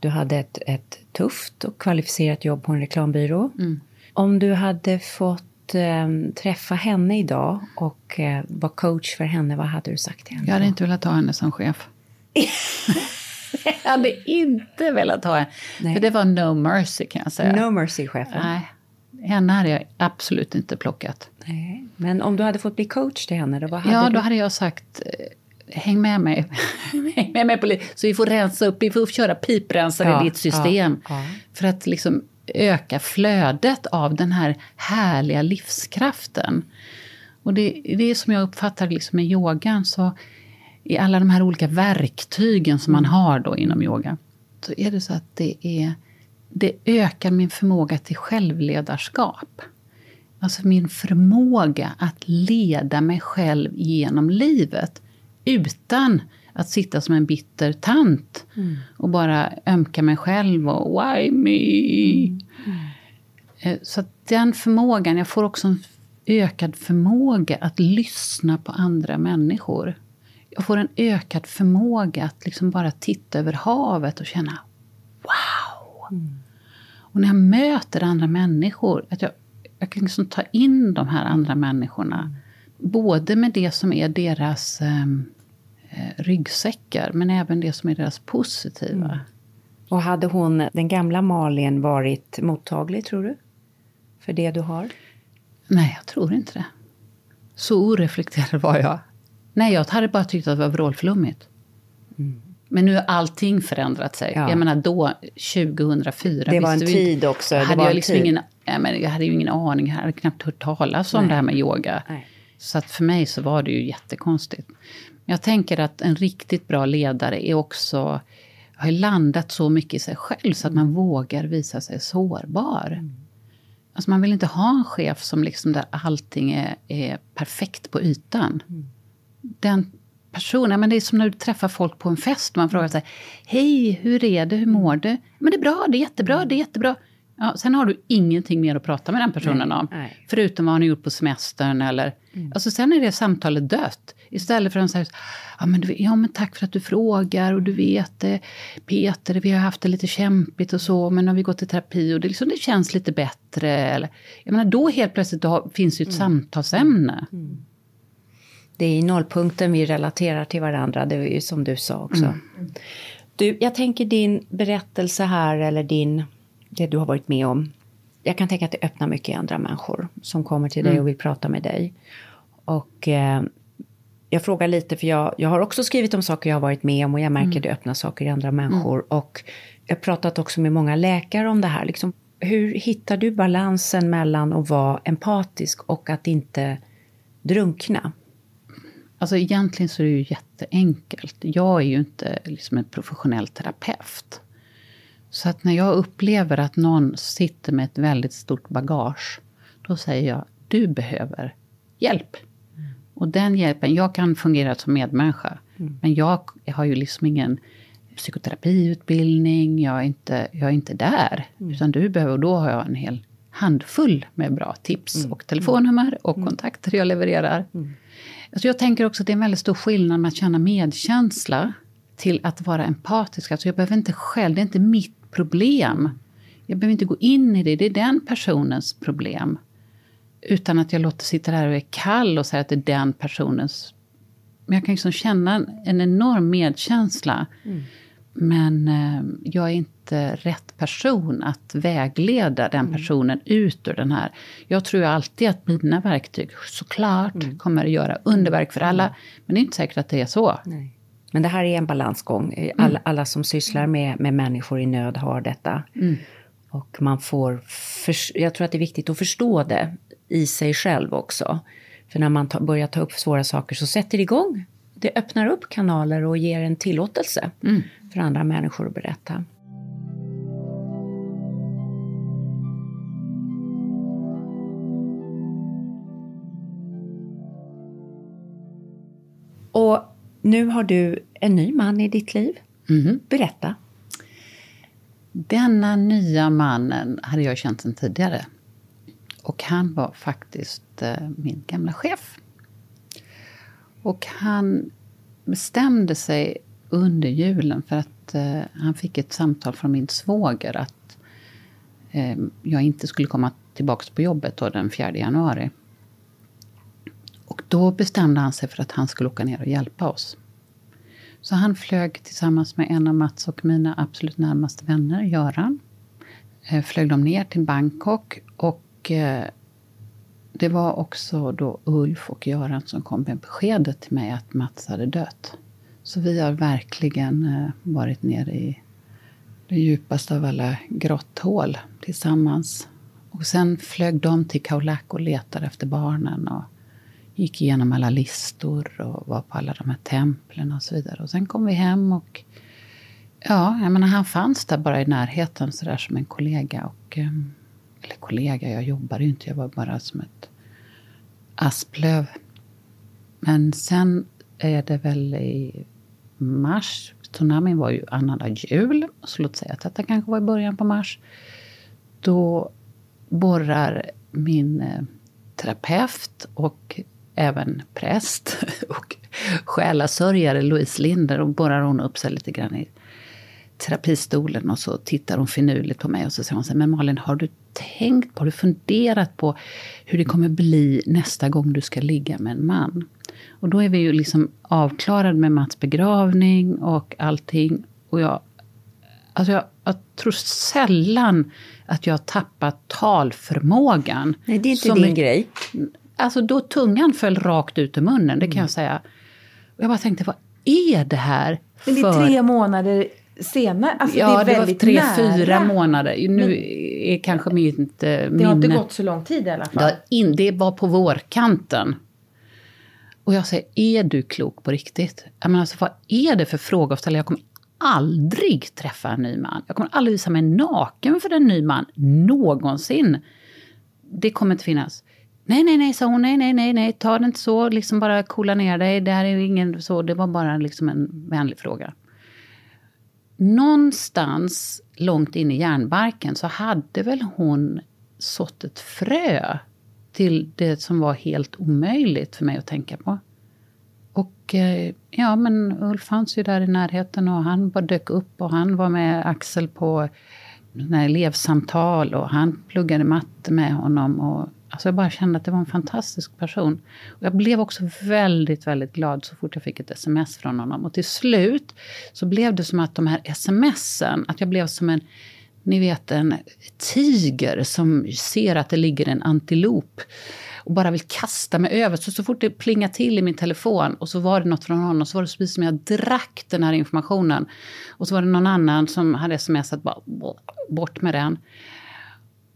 Du hade ett, ett tufft och kvalificerat jobb på en reklambyrå. Mm. Om du hade fått eh, träffa henne idag och eh, vara coach för henne, vad hade du sagt till henne? Jag hade inte velat ha henne som chef. jag hade inte velat ha henne. För det var no mercy kan jag säga. No mercy-chefen? Nej. Henne hade jag absolut inte plockat. Nej. Men om du hade fått bli coach till henne, då, vad hade Ja, du? då hade jag sagt eh, häng med mig. häng med mig på Så vi får rensa upp, vi får köra piprensare ja, i ditt system. Ja, ja. För att liksom öka flödet av den här härliga livskraften. Och det, det är som jag uppfattar liksom med yogan, så i alla de här olika verktygen som man har då inom yoga, så är det så att det är det ökar min förmåga till självledarskap. Alltså min förmåga att leda mig själv genom livet utan att sitta som en bitter tant mm. och bara ömka mig själv och why me? Mm. Mm. Så den förmågan, jag får också en ökad förmåga att lyssna på andra människor. Jag får en ökad förmåga att liksom bara titta över havet och känna wow! Mm. Och när jag möter andra människor, att jag, jag kan liksom ta in de här andra människorna. Både med det som är deras ehm, eh, ryggsäckar, men även det som är deras positiva. Mm. Och hade hon, den gamla Malin, varit mottaglig, tror du? För det du har? Nej, jag tror inte det. Så oreflekterad var jag. Nej, jag hade bara tyckt att det var vrålflummigt. Mm. Men nu har allting förändrat sig. Ja. Jag menar då, 2004. Det var en tid också. Hade jag, liksom ingen, jag hade ju ingen aning, jag hade knappt hört talas om Nej. det här med yoga. Nej. Så att för mig så var det ju jättekonstigt. Jag tänker att en riktigt bra ledare är också har landat så mycket i sig själv så att man vågar visa sig sårbar. Mm. Alltså man vill inte ha en chef som liksom där allting är, är perfekt på ytan. Mm. Den personen, Men det är som när du träffar folk på en fest. Man frågar så här hej, hur är det, hur mår du? Men det är bra, det är jättebra, det är jättebra. Ja, sen har du ingenting mer att prata med den personen nej, om. Nej. Förutom vad han har gjort på semestern eller... Mm. Alltså sen är det samtalet dött. Istället för att säga, ja men, du, ja men tack för att du frågar och du vet det. Peter, vi har haft det lite kämpigt och så, men nu har vi gått i terapi och det, liksom, det känns lite bättre. Eller, jag menar, då helt plötsligt då finns ju ett mm. samtalsämne. Mm det är i nollpunkten vi relaterar till varandra, det är ju som du sa också. Mm. Du, jag tänker din berättelse här, eller din, det du har varit med om. Jag kan tänka att det öppnar mycket i andra människor som kommer till dig mm. och vill prata med dig. Och eh, jag frågar lite, för jag, jag har också skrivit om saker jag har varit med om och jag märker mm. det öppnar saker i andra människor. Mm. Och jag har pratat också med många läkare om det här. Liksom, hur hittar du balansen mellan att vara empatisk och att inte drunkna? Alltså egentligen så är det ju jätteenkelt. Jag är ju inte liksom en professionell terapeut. Så att när jag upplever att någon sitter med ett väldigt stort bagage, då säger jag, du behöver hjälp. Mm. Och den hjälpen, jag kan fungera som medmänniska, mm. men jag, jag har ju liksom ingen psykoterapiutbildning, jag är inte, jag är inte där. Mm. Utan du behöver, och då har jag en hel handfull med bra tips mm. och telefonnummer och mm. kontakter jag levererar. Mm. Alltså jag tänker också att det är en väldigt stor skillnad med att känna medkänsla till att vara empatisk. Alltså jag behöver inte själv, det är inte mitt problem. Jag behöver inte gå in i det, det är den personens problem. Utan att jag låter sitta där och är kall och säga att det är den personens... Men jag kan liksom känna en enorm medkänsla. Mm. Men eh, jag är inte rätt person att vägleda den mm. personen mm. ut ur den här. Jag tror alltid att mina verktyg såklart mm. kommer att göra underverk för alla. Mm. Men det är inte säkert att det är så. Nej. Men det här är en balansgång. Mm. Alla, alla som sysslar med, med människor i nöd har detta. Mm. Och man får... För, jag tror att det är viktigt att förstå det i sig själv också. För när man ta, börjar ta upp svåra saker så sätter det igång. Det öppnar upp kanaler och ger en tillåtelse mm. för andra människor att berätta. Och nu har du en ny man i ditt liv. Mm. Berätta. Denna nya mannen hade jag känt sedan tidigare. Och han var faktiskt eh, min gamla chef. Och han bestämde sig under julen för att att eh, han fick ett samtal från min svåger att eh, jag inte skulle komma tillbaka på jobbet då den 4 januari. Och då bestämde han sig för att han skulle åka ner och hjälpa oss. Så han flög tillsammans med en av Mats och mina absolut närmaste vänner, Göran. Eh, flög de ner till Bangkok och eh, det var också då Ulf och Göran som kom med beskedet till mig att Mats hade dött. Så vi har verkligen eh, varit nere i det djupaste av alla grotthål tillsammans. Och sen flög de till Kaulak och letade efter barnen och gick igenom alla listor och var på alla de här templen och så vidare. Och sen kom vi hem och ja, jag menar, han fanns där bara i närheten sådär som en kollega. Och, eh, eller kollega, jag jobbade ju inte, jag var bara som ett asplöv. Men sen är det väl i mars, tsunamin var ju annandag jul, så låt säga att detta kanske var i början på mars. Då borrar min eh, terapeut och även präst och själasörjare Louise Linder. Och borrar hon upp sig lite grann i terapistolen och så tittar hon finurligt på mig och så säger hon så här, men Malin, har du tänkt på, har du funderat på hur det kommer bli nästa gång du ska ligga med en man? Och då är vi ju liksom avklarade med Mats begravning och allting. Och jag, alltså jag, jag tror sällan att jag har tappat talförmågan. Nej, det är inte din grej. Alltså då tungan föll rakt ut ur munnen, det kan mm. jag säga. Och jag bara tänkte, vad är det här? Men det är tre månader senare? Alltså ja, det, det var tre, nära. fyra månader. Nu Men, är kanske mitt minne... Det har inte gått så lång tid i alla fall. Det, in, det var på vårkanten. Och jag säger, är du klok på riktigt? Jag menar, alltså, vad är det för fråga att ställa? Jag kommer aldrig träffa en ny man. Jag kommer aldrig visa mig naken för en ny man, någonsin. Det kommer inte finnas. Nej, nej, nej, sa hon. Nej, nej, nej, nej, ta det inte så. Liksom bara coola ner dig. Det här är ju ingen så. Det var bara liksom en vänlig fråga. Någonstans långt in i järnbarken så hade väl hon sått ett frö till det som var helt omöjligt för mig att tänka på. Och eh, ja, men Ulf fanns ju där i närheten och han bara dök upp och han var med Axel på elevsamtal och han pluggade matte med honom. Och, alltså jag bara kände att det var en fantastisk person. Och jag blev också väldigt, väldigt glad så fort jag fick ett sms från honom. Och till slut så blev det som att de här smsen, att jag blev som en ni vet en tiger som ser att det ligger en antilop och bara vill kasta mig över. Så, så fort det plingar till i min telefon och så var det något från honom så var det precis som jag drack den här informationen. Och så var det någon annan som hade smsat bara bort med den.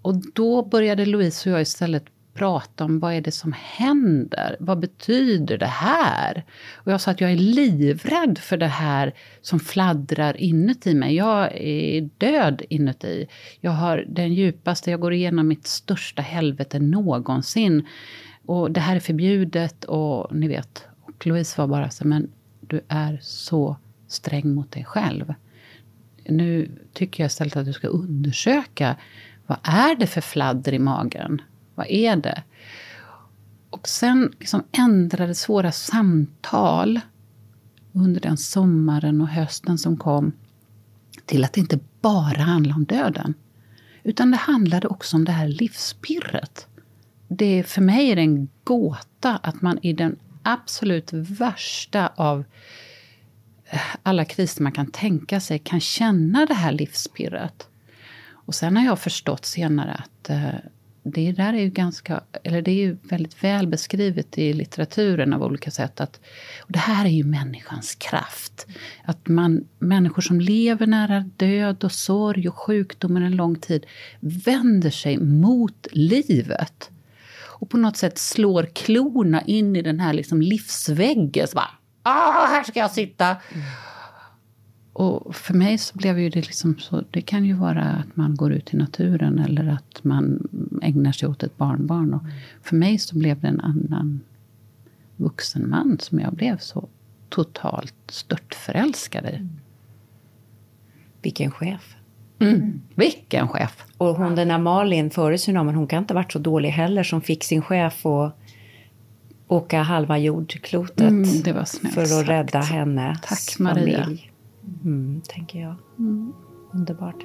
Och då började Louise och jag istället prata om vad är det som händer? Vad betyder det här? Och jag sa att jag är livrädd för det här som fladdrar inuti mig. Jag är död inuti. Jag har den djupaste, jag går igenom mitt största helvete någonsin. Och det här är förbjudet och ni vet. Och Louise var bara så, men du är så sträng mot dig själv. Nu tycker jag istället att du ska undersöka vad är det för fladder i magen? Vad är det? Och sen liksom ändrades våra samtal under den sommaren och hösten som kom till att det inte bara handla om döden. Utan det handlade också om det här livspirret. Det, för mig är det en gåta att man i den absolut värsta av eh, alla kriser man kan tänka sig kan känna det här livspirret. Och sen har jag förstått senare att eh, det där är ju ganska, eller det är ju väldigt väl beskrivet i litteraturen av olika sätt. Att, och det här är ju människans kraft. Att man, människor som lever nära död och sorg och sjukdom en lång tid vänder sig mot livet. Och på något sätt slår klorna in i den här liksom livsväggen. Så bara, ah, här ska jag sitta. Mm. Och för mig så blev ju det liksom så, det kan ju vara att man går ut i naturen eller att man ägnar sig åt ett barnbarn. Och för mig så blev det en annan vuxen man som jag blev så totalt störtförälskad i. Mm. Vilken chef. Mm. Vilken chef! Och hon den där Malin före tsunamin, hon kan inte ha varit så dålig heller som fick sin chef att åka halva jordklotet mm, för att rädda henne. Tack Maria. Familj. Mm, tänker jag. Mm. Underbart.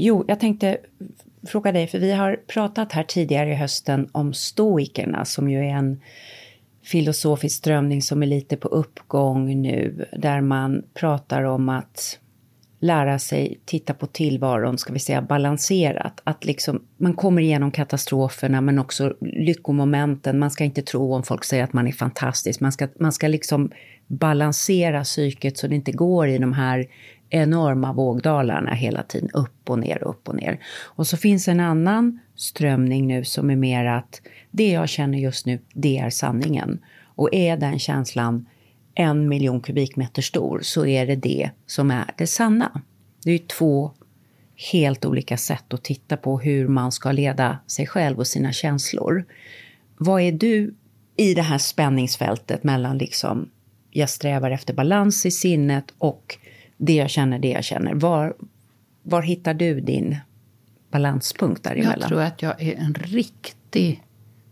Jo, jag tänkte fråga dig, för vi har pratat här tidigare i hösten om stoikerna som ju är en filosofisk strömning som är lite på uppgång nu, där man pratar om att lära sig titta på tillvaron, ska vi säga balanserat. Att liksom, man kommer igenom katastroferna men också lyckomomenten. Man ska inte tro om folk säger att man är fantastisk. Man ska, man ska liksom balansera psyket så det inte går i de här enorma vågdalarna hela tiden, upp och ner, upp och ner. Och så finns en annan strömning nu som är mer att det jag känner just nu, det är sanningen. Och är den känslan en miljon kubikmeter stor så är det det som är det sanna. Det är två helt olika sätt att titta på hur man ska leda sig själv och sina känslor. Vad är du i det här spänningsfältet mellan liksom jag strävar efter balans i sinnet och det jag känner, det jag känner. Var, var hittar du din balanspunkt däremellan? Jag tror att jag är en riktig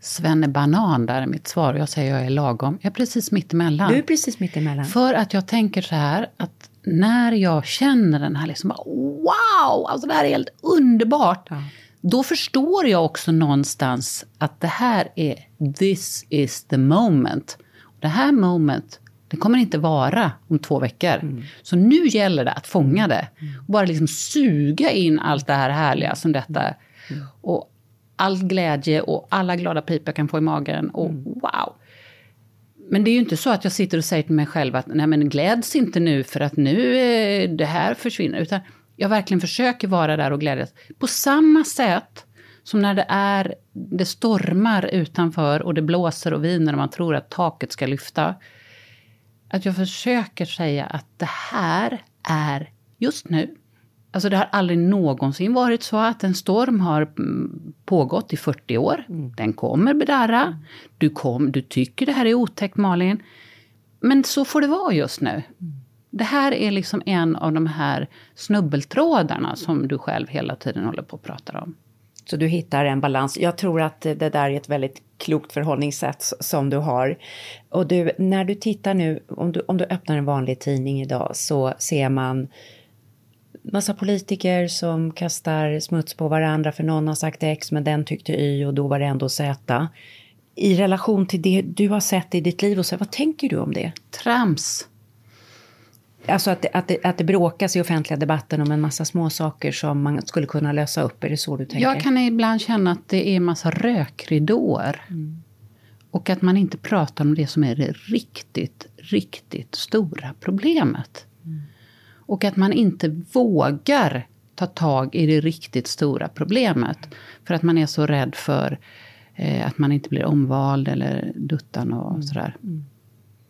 svennebanan där i mitt svar. Jag säger jag är lagom. Jag är precis mittemellan. Du är precis mittemellan. För att jag tänker så här att när jag känner den här liksom, wow, alltså det här är helt underbart. Ja. Då förstår jag också någonstans att det här är, this is the moment. Det här moment det kommer inte vara om två veckor. Mm. Så nu gäller det att fånga det. Mm. Och bara liksom suga in allt det här härliga som detta. Mm. Och all glädje och alla glada pipor jag kan få i magen. Och mm. wow! Men det är ju inte så att jag sitter och säger till mig själv att nej men gläds inte nu för att nu är det här försvinner. Utan jag verkligen försöker vara där och glädjas. På samma sätt som när det är, det stormar utanför och det blåser och viner och man tror att taket ska lyfta att jag försöker säga att det här är just nu. Alltså det har aldrig någonsin varit så att en storm har mm, pågått i 40 år. Mm. Den kommer bedarra. Du, kom, du tycker det här är otäckt Malin. Men så får det vara just nu. Mm. Det här är liksom en av de här snubbeltrådarna som du själv hela tiden håller på att prata om. Så du hittar en balans. Jag tror att det där är ett väldigt klokt förhållningssätt som du har. Och du, när du tittar nu, om du, om du öppnar en vanlig tidning idag så ser man massa politiker som kastar smuts på varandra för någon har sagt X men den tyckte Y och då var det ändå Z. i relation till det du har sett i ditt liv, och så, vad tänker du om det? Trams. Alltså att att, det, att det bråkas i offentliga debatten om en massa små saker som man skulle kunna lösa upp, är det så du tänker? Jag kan ibland känna att det är en massa rökridåer. Mm. Och att man inte pratar om det som är det riktigt, riktigt stora problemet. Mm. Och att man inte vågar ta tag i det riktigt stora problemet. För att man är så rädd för eh, att man inte blir omvald eller duttan och mm. sådär. Mm.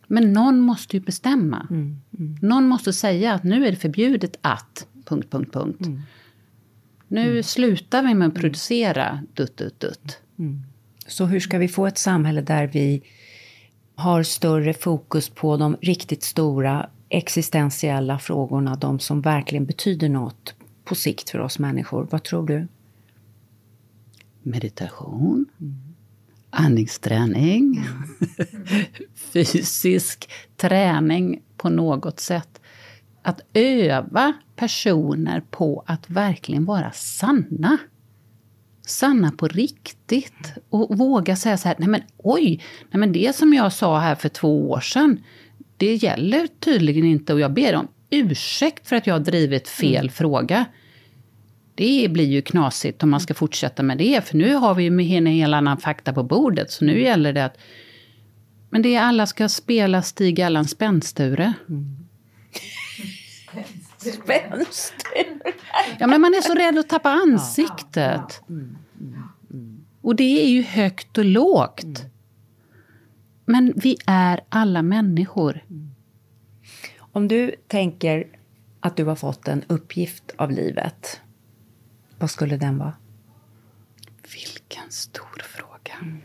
Men någon måste ju bestämma. Mm. Mm. Någon måste säga att nu är det förbjudet att... Punkt, punkt, punkt. Mm. Nu mm. slutar vi med att producera dutt, dutt, dutt. Så hur ska vi få ett samhälle där vi har större fokus på de riktigt stora existentiella frågorna, de som verkligen betyder något på sikt för oss människor? Vad tror du? Meditation. Mm. Andningsträning. Mm. Fysisk träning på något sätt. Att öva personer på att verkligen vara sanna. Sanna på riktigt. Och våga säga så här, nej men oj, nej men det som jag sa här för två år sedan, det gäller tydligen inte och jag ber om ursäkt för att jag har drivit fel mm. fråga. Det blir ju knasigt om man ska fortsätta med det, för nu har vi ju en hel annan fakta på bordet, så nu gäller det att... Men det är alla ska spela Stig Allan Spännsture. Mm. Spännsture? Ja, men man är så rädd att tappa ansiktet. Mm, mm, mm. Och det är ju högt och lågt. Men vi är alla människor. Om du tänker att du har fått en uppgift av livet, vad skulle den vara? Vilken stor fråga. Mm.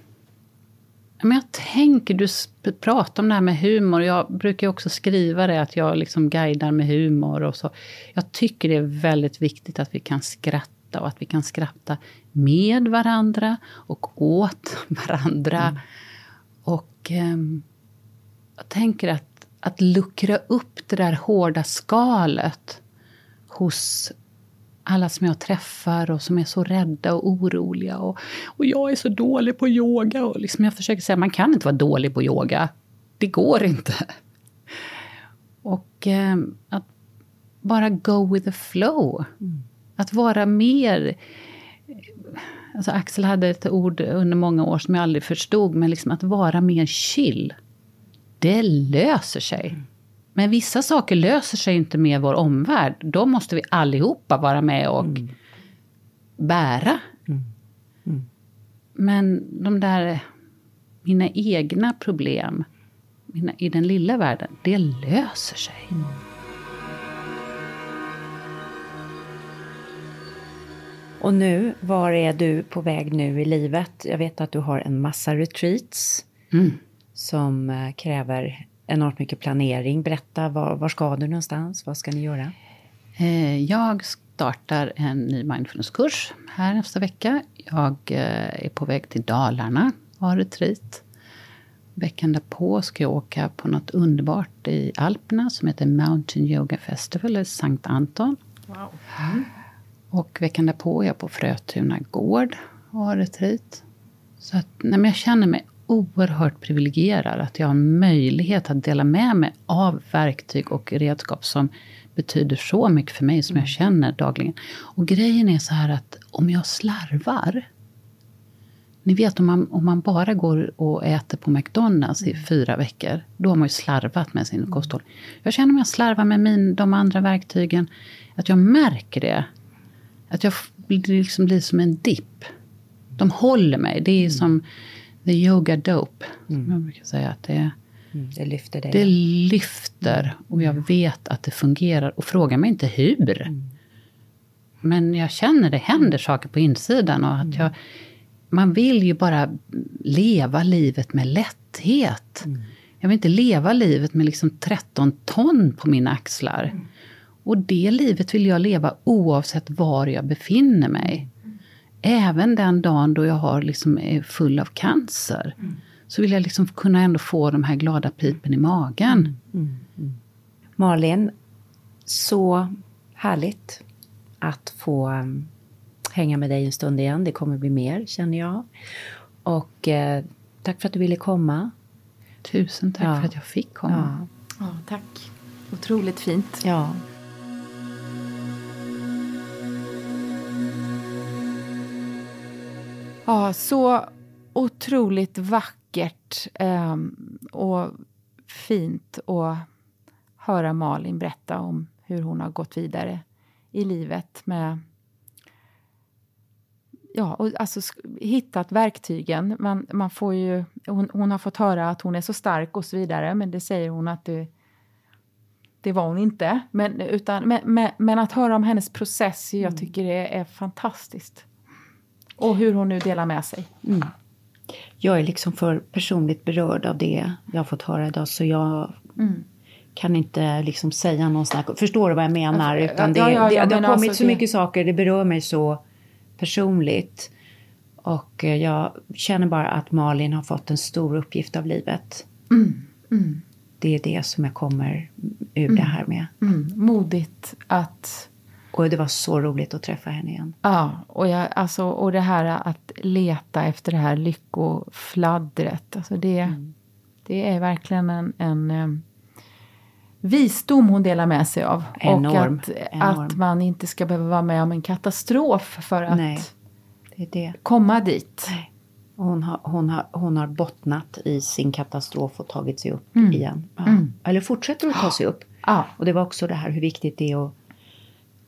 Men jag tänker, du pratar om det här med humor. Jag brukar också skriva det, att jag liksom guidar med humor. och så. Jag tycker det är väldigt viktigt att vi kan skratta och att vi kan skratta med varandra och åt varandra. Mm. Och eh, jag tänker att, att luckra upp det där hårda skalet hos alla som jag träffar och som är så rädda och oroliga. Och, och jag är så dålig på yoga. Och liksom jag försöker säga man kan inte vara dålig på yoga. Det går inte. Och eh, att bara go with the flow. Mm. Att vara mer... Alltså Axel hade ett ord under många år som jag aldrig förstod, men liksom att vara mer chill. Det löser sig. Mm. Men vissa saker löser sig inte med vår omvärld. Då måste vi allihopa vara med och mm. bära. Mm. Mm. Men de där, mina egna problem mina, i den lilla världen, det löser sig. Mm. Och nu, var är du på väg nu i livet? Jag vet att du har en massa retreats mm. som eh, kräver enormt mycket planering. Berätta, var, var ska du någonstans? Vad ska ni göra? Eh, jag startar en ny mindfulnesskurs här nästa vecka. Jag eh, är på väg till Dalarna och har retreat. Veckan därpå ska jag åka på något underbart i Alperna som heter Mountain Yoga Festival i Sankt Anton. Wow. Mm. Och veckan därpå är jag på Frötuna gård och har retreat. Så att, nej, men jag känner mig oerhört privilegierad att jag har möjlighet att dela med mig av verktyg och redskap som betyder så mycket för mig, som jag mm. känner dagligen. Och grejen är så här att om jag slarvar ni vet om man, om man bara går och äter på McDonalds i mm. fyra veckor, då har man ju slarvat med sin mm. kosthållning. Jag känner om jag slarvar med min, de andra verktygen, att jag märker det. Att jag liksom blir som en dipp. De håller mig. Det är som the yoga dope, mm. som jag brukar säga. Att det, mm, det lyfter dig. Det lyfter och jag vet att det fungerar. Och fråga mig inte hur. Mm. Men jag känner det händer saker på insidan. Och att mm. jag, man vill ju bara leva livet med lätthet. Mm. Jag vill inte leva livet med liksom 13 ton på mina axlar. Mm. Och det livet vill jag leva oavsett var jag befinner mig. Även den dagen då jag har liksom är full av cancer. Mm. Så vill jag liksom kunna ändå få de här glada pipen i magen. Mm. mm. Mm. Malin, så härligt att få hänga med dig en stund igen. Det kommer bli mer, känner jag. Och eh, Tack för att du ville komma. Tusen tack ja. för att jag fick komma. Ja. ja, tack. Otroligt fint. Ja. Ja, så otroligt vackert eh, och fint att höra Malin berätta om hur hon har gått vidare i livet med ja, och alltså hittat verktygen. Man, man får ju, hon, hon, har fått höra att hon är så stark och så vidare, men det säger hon att det, det var hon inte. Men, utan, men, men, men att höra om hennes process, jag mm. tycker det är fantastiskt. Och hur hon nu delar med sig. Mm. Jag är liksom för personligt berörd av det jag har fått höra idag, så jag mm. kan inte liksom säga någon här, Förstår du vad jag menar? Utan det, ja, ja, ja, det, det har kommit alltså så mycket saker, det berör mig så personligt. Och eh, jag känner bara att Malin har fått en stor uppgift av livet. Mm. Mm. Det är det som jag kommer ur det här med. Mm. mm. Modigt att... Och det var så roligt att träffa henne igen. Ja, och, jag, alltså, och det här att leta efter det här lyckofladdret. Alltså det, mm. det är verkligen en, en eh, visdom hon delar med sig av. Enorm, och att, enorm. att man inte ska behöva vara med om en katastrof för att Nej, det det. komma dit. Hon har, hon, har, hon har bottnat i sin katastrof och tagit sig upp mm. igen. Ja. Mm. Eller fortsätter att ta sig upp. Ja. Och det var också det här hur viktigt det är att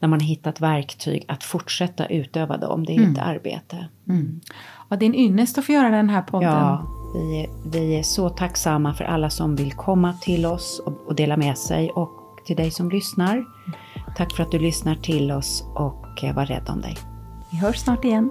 när man hittat verktyg att fortsätta utöva dem. Det är mm. ett arbete. Mm. Ja, det är en ynnest att få göra den här podden. Ja, vi är, vi är så tacksamma för alla som vill komma till oss och, och dela med sig och till dig som lyssnar. Tack för att du lyssnar till oss och eh, var rädd om dig. Vi hörs snart igen.